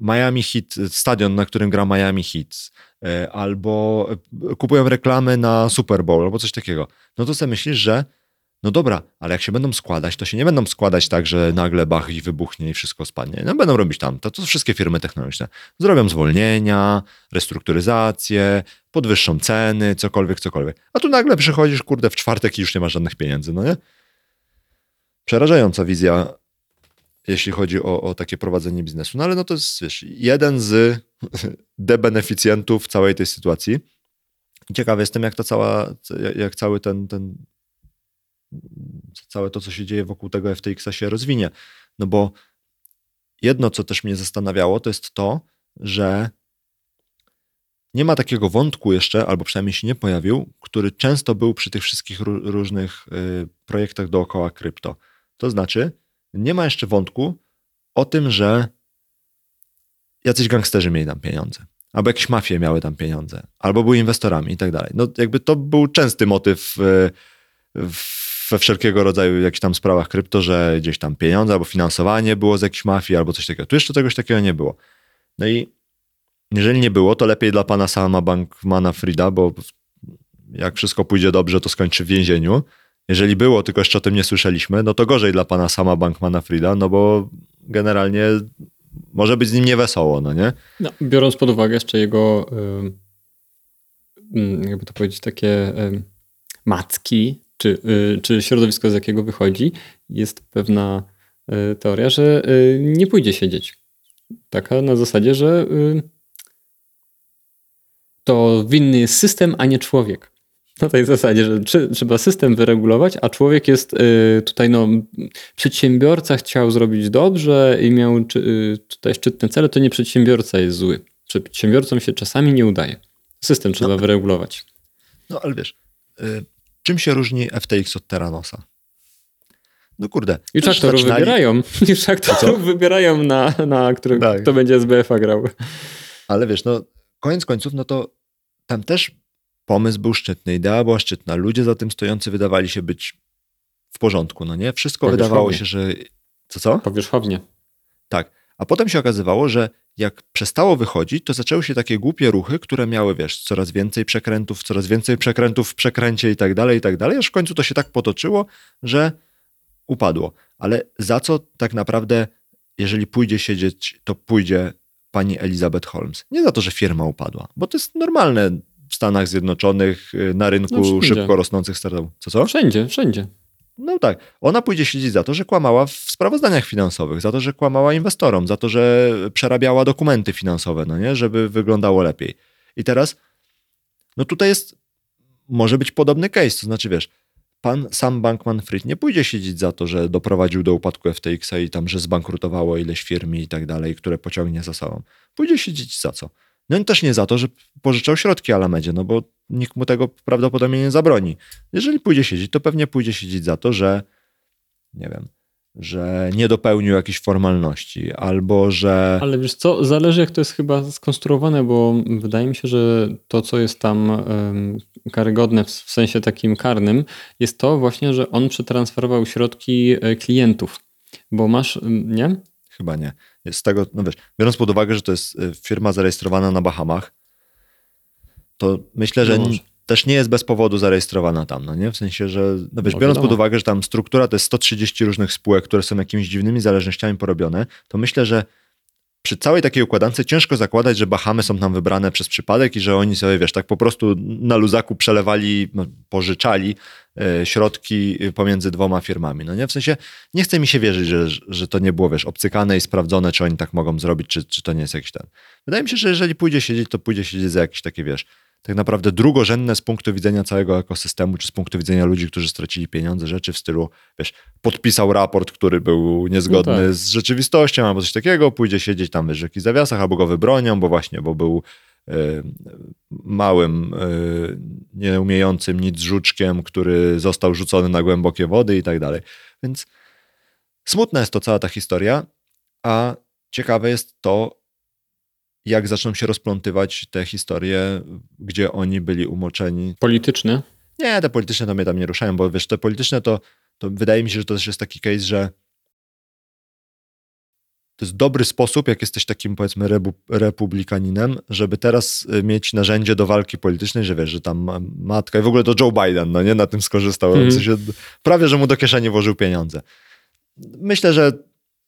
Miami Heat, stadion, na którym gra Miami Heat, yy, albo kupują reklamy na Super Bowl, albo coś takiego, no to sobie myślisz, że no dobra, ale jak się będą składać, to się nie będą składać tak, że nagle bach i wybuchnie i wszystko spadnie. No będą robić tam, to, to wszystkie firmy technologiczne. Zrobią zwolnienia, restrukturyzację, podwyższą ceny, cokolwiek, cokolwiek. A tu nagle przychodzisz, kurde, w czwartek i już nie masz żadnych pieniędzy, no nie? Przerażająca wizja, jeśli chodzi o, o takie prowadzenie biznesu. No ale no to jest, wiesz, jeden z debeneficjentów całej tej sytuacji. Ciekawy jestem, jak to cała, jak cały ten, ten całe to, co się dzieje wokół tego FTX-a się rozwinie. No bo jedno, co też mnie zastanawiało, to jest to, że nie ma takiego wątku jeszcze, albo przynajmniej się nie pojawił, który często był przy tych wszystkich różnych y, projektach dookoła krypto. To znaczy, nie ma jeszcze wątku o tym, że jacyś gangsterzy mieli tam pieniądze, albo jakieś mafie miały tam pieniądze, albo były inwestorami i tak dalej. No jakby to był częsty motyw w we wszelkiego rodzaju jakichś tam sprawach krypto, że gdzieś tam pieniądze albo finansowanie było z jakiejś mafii albo coś takiego. Tu jeszcze czegoś takiego nie było. No i jeżeli nie było, to lepiej dla pana sama Bankmana Frida, bo jak wszystko pójdzie dobrze, to skończy w więzieniu. Jeżeli było, tylko jeszcze o tym nie słyszeliśmy, no to gorzej dla pana sama Bankmana Frida, no bo generalnie może być z nim niewesoło, no nie? No, biorąc pod uwagę jeszcze jego, jakby to powiedzieć, takie macki czy, y, czy środowisko, z jakiego wychodzi, jest pewna y, teoria, że y, nie pójdzie siedzieć. Taka na zasadzie, że to winny jest system, a nie człowiek. Na tej zasadzie, że czy, trzeba system wyregulować, a człowiek jest y, tutaj, no, przedsiębiorca chciał zrobić dobrze i miał czy, y, tutaj szczytne cele, to nie przedsiębiorca jest zły. Przedsiębiorcom się czasami nie udaje. System trzeba no, wyregulować. No ale wiesz, y, czym się różni FTX od Terranosa? No kurde. Już aktorów zaczynali... wybierają. Już aktorów wybierają na, na który, tak. kto będzie SBF-a grał. Ale wiesz, no koniec końców, no to tam też pomysł był szczytny, idea była szczytna, ludzie za tym stojący wydawali się być w porządku, no nie? Wszystko wydawało się, że... Co, co? Powierzchownie. Tak. A potem się okazywało, że jak przestało wychodzić, to zaczęły się takie głupie ruchy, które miały, wiesz, coraz więcej przekrętów, coraz więcej przekrętów w przekręcie i tak dalej, i tak dalej, aż w końcu to się tak potoczyło, że upadło. Ale za co tak naprawdę, jeżeli pójdzie siedzieć, to pójdzie pani Elizabeth Holmes? Nie za to, że firma upadła, bo to jest normalne w Stanach Zjednoczonych, y, na rynku no szybko rosnących startupów. Co, co? Wszędzie, wszędzie. No tak. Ona pójdzie siedzieć za to, że kłamała w sprawozdaniach finansowych, za to, że kłamała inwestorom, za to, że przerabiała dokumenty finansowe, no nie, żeby wyglądało lepiej. I teraz, no tutaj jest, może być podobny case, to znaczy wiesz, pan sam Bankman-Fried nie pójdzie siedzieć za to, że doprowadził do upadku FTX-a i tam, że zbankrutowało ileś firm i tak dalej, które pociągnie za sobą. Pójdzie siedzieć za co? No i też nie za to, że pożyczał środki Alamedzie, no bo nikt mu tego prawdopodobnie nie zabroni. Jeżeli pójdzie siedzieć, to pewnie pójdzie siedzieć za to, że nie wiem, że nie dopełnił jakichś formalności, albo że. Ale wiesz co, zależy jak to jest chyba skonstruowane, bo wydaje mi się, że to, co jest tam um, karygodne w sensie takim karnym, jest to właśnie, że on przetransferował środki e, klientów. Bo masz, nie? Chyba nie. Z tego, no wiesz, biorąc pod uwagę, że to jest e, firma zarejestrowana na Bahamach, to myślę, że no też nie jest bez powodu zarejestrowana tam, no nie? W sensie, że, no wiesz, no biorąc pod uwagę, że tam struktura to jest 130 różnych spółek, które są jakimiś dziwnymi zależnościami porobione, to myślę, że przy całej takiej układance ciężko zakładać, że Bahamy są tam wybrane przez przypadek i że oni sobie, wiesz, tak po prostu na luzaku przelewali, no, pożyczali e, środki pomiędzy dwoma firmami. No nie? W sensie nie chce mi się wierzyć, że, że to nie było, wiesz, obcykane i sprawdzone, czy oni tak mogą zrobić, czy, czy to nie jest jakiś ten. Wydaje mi się, że jeżeli pójdzie siedzieć, to pójdzie siedzieć za jakieś takie, wiesz, tak naprawdę drugorzędne z punktu widzenia całego ekosystemu, czy z punktu widzenia ludzi, którzy stracili pieniądze, rzeczy w stylu, wiesz, podpisał raport, który był niezgodny no tak. z rzeczywistością, albo coś takiego, pójdzie siedzieć tam w jakichś zawiasach, albo go wybronią, bo właśnie, bo był y, małym, y, nieumiejącym nic żuczkiem, który został rzucony na głębokie wody i tak dalej. Więc smutna jest to cała ta historia, a ciekawe jest to, jak zaczną się rozplątywać te historie, gdzie oni byli umoczeni. Polityczne? Nie, te polityczne to mnie tam nie ruszają, bo wiesz, te polityczne to, to wydaje mi się, że to też jest taki case, że to jest dobry sposób, jak jesteś takim powiedzmy republikaninem, żeby teraz y, mieć narzędzie do walki politycznej, że wiesz, że tam matka i w ogóle to Joe Biden, no nie, na tym skorzystał. Mm. W sensie, prawie, że mu do kieszeni włożył pieniądze. Myślę, że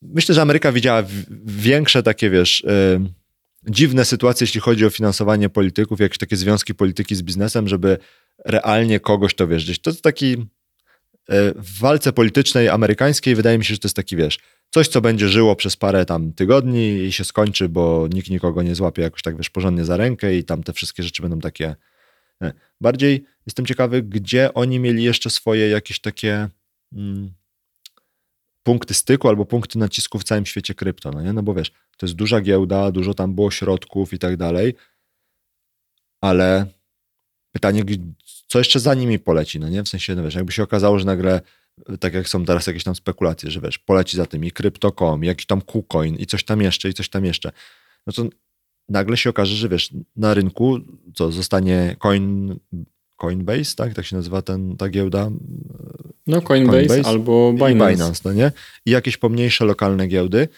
myślę, że Ameryka widziała większe takie, wiesz... Yy, dziwne sytuacje, jeśli chodzi o finansowanie polityków, jakieś takie związki polityki z biznesem, żeby realnie kogoś to wiesz, gdzieś. To jest taki e, w walce politycznej amerykańskiej wydaje mi się, że to jest taki, wiesz, coś, co będzie żyło przez parę tam tygodni i się skończy, bo nikt nikogo nie złapie jakoś tak, wiesz, porządnie za rękę i tam te wszystkie rzeczy będą takie... Nie. Bardziej jestem ciekawy, gdzie oni mieli jeszcze swoje jakieś takie... Mm, punkty styku albo punkty nacisku w całym świecie krypto, no nie? No bo wiesz, to jest duża giełda, dużo tam było środków i tak dalej, ale pytanie, co jeszcze za nimi poleci, no nie? W sensie, no wiesz, jakby się okazało, że nagle, tak jak są teraz jakieś tam spekulacje, że wiesz, poleci za tym i Crypto.com, i jakiś tam KuCoin i coś tam jeszcze, i coś tam jeszcze, no to nagle się okaże, że wiesz, na rynku co, zostanie coin Coinbase, tak? Tak się nazywa ten, ta giełda? No Coinbase, Coinbase albo Binance. Binance, no nie? I jakieś pomniejsze lokalne giełdy.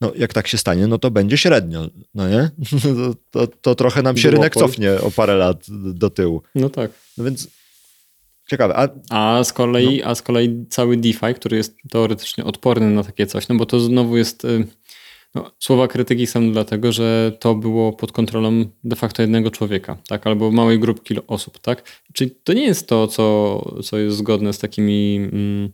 No jak tak się stanie, no to będzie średnio, no nie? To, to, to trochę nam się Duopol. rynek cofnie o parę lat do tyłu. No tak. No więc ciekawe. A, a, z kolei, no. a z kolei cały DeFi, który jest teoretycznie odporny na takie coś, no bo to znowu jest y, no, słowa krytyki są dlatego, że to było pod kontrolą de facto jednego człowieka, tak? Albo małej grupki osób, tak? Czyli to nie jest to, co, co jest zgodne z takimi mm,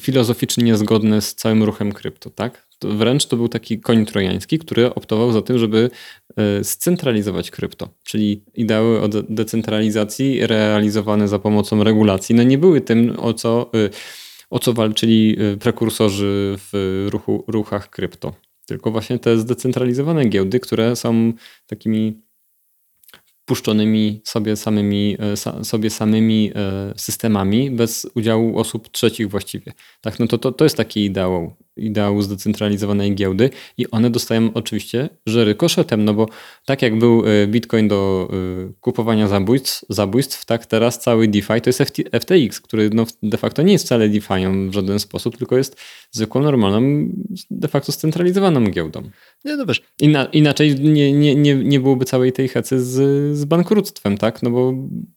filozoficznie niezgodne z całym ruchem krypto, tak? wręcz to był taki koń trojański, który optował za tym, żeby e, scentralizować krypto, czyli ideały o decentralizacji realizowane za pomocą regulacji, no nie były tym, o co, e, o co walczyli e, prekursorzy w ruchu, ruchach krypto, tylko właśnie te zdecentralizowane giełdy, które są takimi puszczonymi sobie samymi, sobie samymi systemami bez udziału osób trzecich właściwie. Tak, no to, to, to jest taki ideał ideału zdecentralizowanej giełdy i one dostają oczywiście żery koszetem, no bo tak jak był e, Bitcoin do e, kupowania zabójstw, zabójstw tak teraz cały DeFi to jest FTX, który no de facto nie jest wcale DeFi'em w żaden sposób, tylko jest zwykłą, normalną, de facto scentralizowaną giełdą. Nie, no wiesz. Inna, inaczej nie, nie, nie, nie byłoby całej tej hecy z, z bankructwem, tak? No bo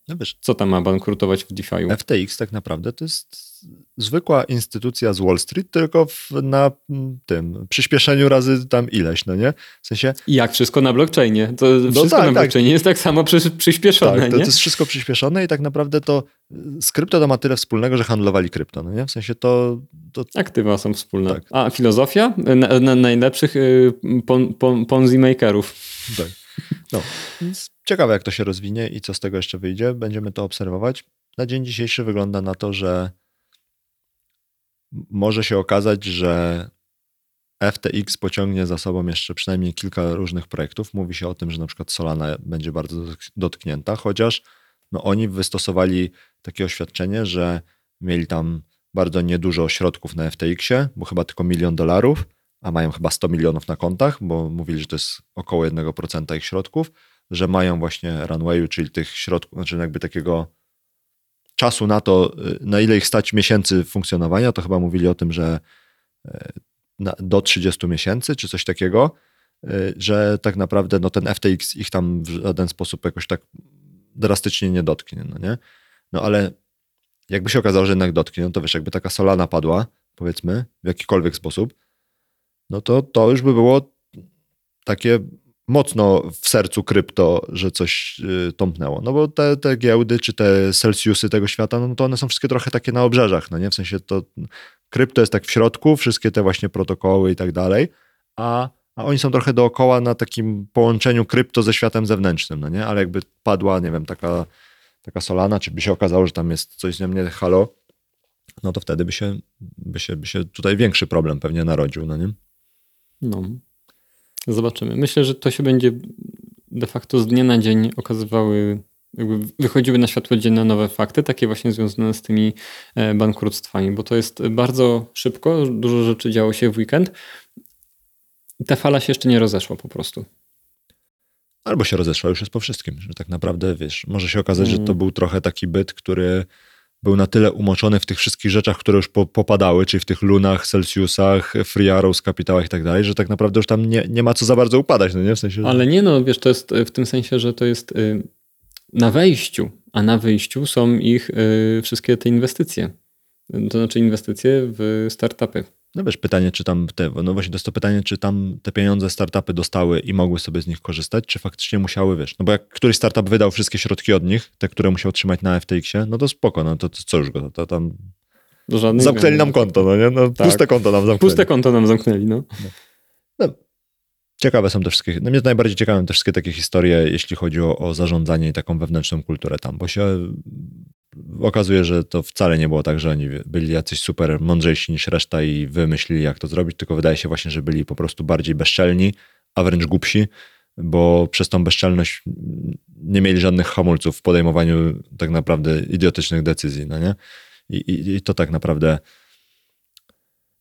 no wiesz, co tam ma bankrutować w DeFi'u? FTX tak naprawdę to jest zwykła instytucja z Wall Street, tylko w, na tym przyspieszeniu razy tam ileś, no nie? W sensie... Jak wszystko na blockchainie. To no wszystko tak, na tak. blockchainie tak. jest tak samo przy, przyspieszone, tak, to, to, jest wszystko przyspieszone i tak naprawdę to z krypto to ma tyle wspólnego, że handlowali krypto, no nie? W sensie to... to... Aktywa są wspólne. Tak. A filozofia na, na najlepszych y, pon, pon, ponzi makerów. Tak. No, więc ciekawe jak to się rozwinie i co z tego jeszcze wyjdzie. Będziemy to obserwować. Na dzień dzisiejszy wygląda na to, że może się okazać, że FTX pociągnie za sobą jeszcze przynajmniej kilka różnych projektów. Mówi się o tym, że na przykład Solana będzie bardzo dotknięta, chociaż no oni wystosowali takie oświadczenie, że mieli tam bardzo niedużo środków na FTX-ie, bo chyba tylko milion dolarów, a mają chyba 100 milionów na kontach, bo mówili, że to jest około 1% ich środków, że mają właśnie runwayu, czyli tych środków, znaczy jakby takiego czasu na to, y, na ile ich stać miesięcy funkcjonowania, to chyba mówili o tym, że y, do 30 miesięcy, czy coś takiego, y, że tak naprawdę no, ten FTX ich tam w żaden sposób jakoś tak drastycznie nie dotknie, no nie? No ale jakby się okazało, że jednak dotknie, no to wiesz, jakby taka Solana padła, powiedzmy, w jakikolwiek sposób, no to to już by było takie mocno w sercu krypto, że coś y, tąpnęło. No bo te, te giełdy, czy te Celsiusy tego świata, no to one są wszystkie trochę takie na obrzeżach, no nie? W sensie to krypto jest tak w środku, wszystkie te właśnie protokoły i tak dalej, a, a oni są trochę dookoła na takim połączeniu krypto ze światem zewnętrznym, no nie? Ale jakby padła, nie wiem, taka, taka Solana, czy by się okazało, że tam jest coś z nią nie halo, no to wtedy by się, by się, by się tutaj większy problem pewnie narodził, no nie? No, Zobaczymy. Myślę, że to się będzie de facto z dnia na dzień okazywały, jakby wychodziły na światło dzienne nowe fakty, takie właśnie związane z tymi e, bankructwami, bo to jest bardzo szybko, dużo rzeczy działo się w weekend ta fala się jeszcze nie rozeszła po prostu. Albo się rozeszła, już jest po wszystkim, że tak naprawdę, wiesz, może się okazać, mm. że to mm. był trochę taki byt, który był na tyle umoczony w tych wszystkich rzeczach, które już po, popadały, czyli w tych lunach, Celsiusach, Free Arrows, kapitałach i tak dalej, że tak naprawdę już tam nie, nie ma co za bardzo upadać, no nie? W sensie, że... Ale nie, no wiesz, to jest w tym sensie, że to jest y, na wejściu, a na wyjściu są ich y, wszystkie te inwestycje. To znaczy inwestycje w startupy. No wiesz, pytanie, czy tam te, no właśnie to jest to pytanie, czy tam te pieniądze startupy dostały i mogły sobie z nich korzystać, czy faktycznie musiały, wiesz, no bo jak któryś startup wydał wszystkie środki od nich, te, które musiał trzymać na FTX-ie, no to spoko, no to, to co już go, to tam zamknęli nam konto, no nie? No, tak. Puste konto nam zamknęli. Puste konto nam zamknęli, no. no. no. Ciekawe są te wszystkie, no mnie najbardziej ciekawe te wszystkie takie historie, jeśli chodzi o, o zarządzanie i taką wewnętrzną kulturę tam, bo się okazuje, że to wcale nie było tak, że oni byli jacyś super mądrzejsi niż reszta i wymyślili, jak to zrobić, tylko wydaje się właśnie, że byli po prostu bardziej bezczelni, a wręcz głupsi, bo przez tą bezczelność nie mieli żadnych hamulców w podejmowaniu tak naprawdę idiotycznych decyzji, no nie? I, i, i to tak naprawdę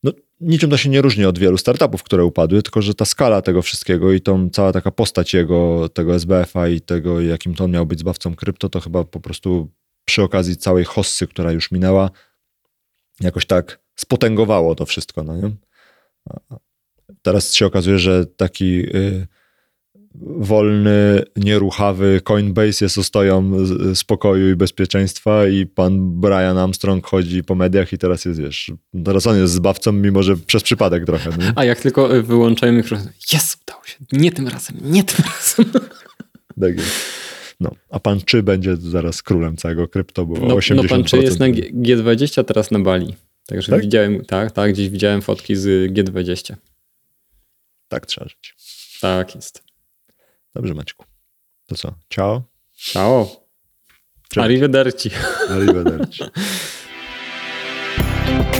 no, niczym to się nie różni od wielu startupów, które upadły, tylko że ta skala tego wszystkiego i tą cała taka postać jego, tego SBF-a i tego, jakim to on miał być zbawcą krypto, to chyba po prostu przy okazji całej hossy, która już minęła, jakoś tak spotęgowało to wszystko. No nie? Teraz się okazuje, że taki y, wolny, nieruchawy Coinbase jest ostoją spokoju i bezpieczeństwa i pan Brian Armstrong chodzi po mediach i teraz jest, wiesz, teraz on jest zbawcą, mimo że przez przypadek trochę. Nie? A jak tylko wyłączają mikrofon, jest, udało się, nie tym razem, nie tym razem. Tak jest. No, a pan czy będzie zaraz królem całego krypto, bo no, 80%. No pan czy jest na G20 teraz na Bali. Także tak? widziałem, tak, tak, gdzieś widziałem fotki z G20. Tak trzeba żyć. Tak jest. Dobrze Maćku. To co? Ciao. Ciao. Cześć. Arrivederci. Arrivederci.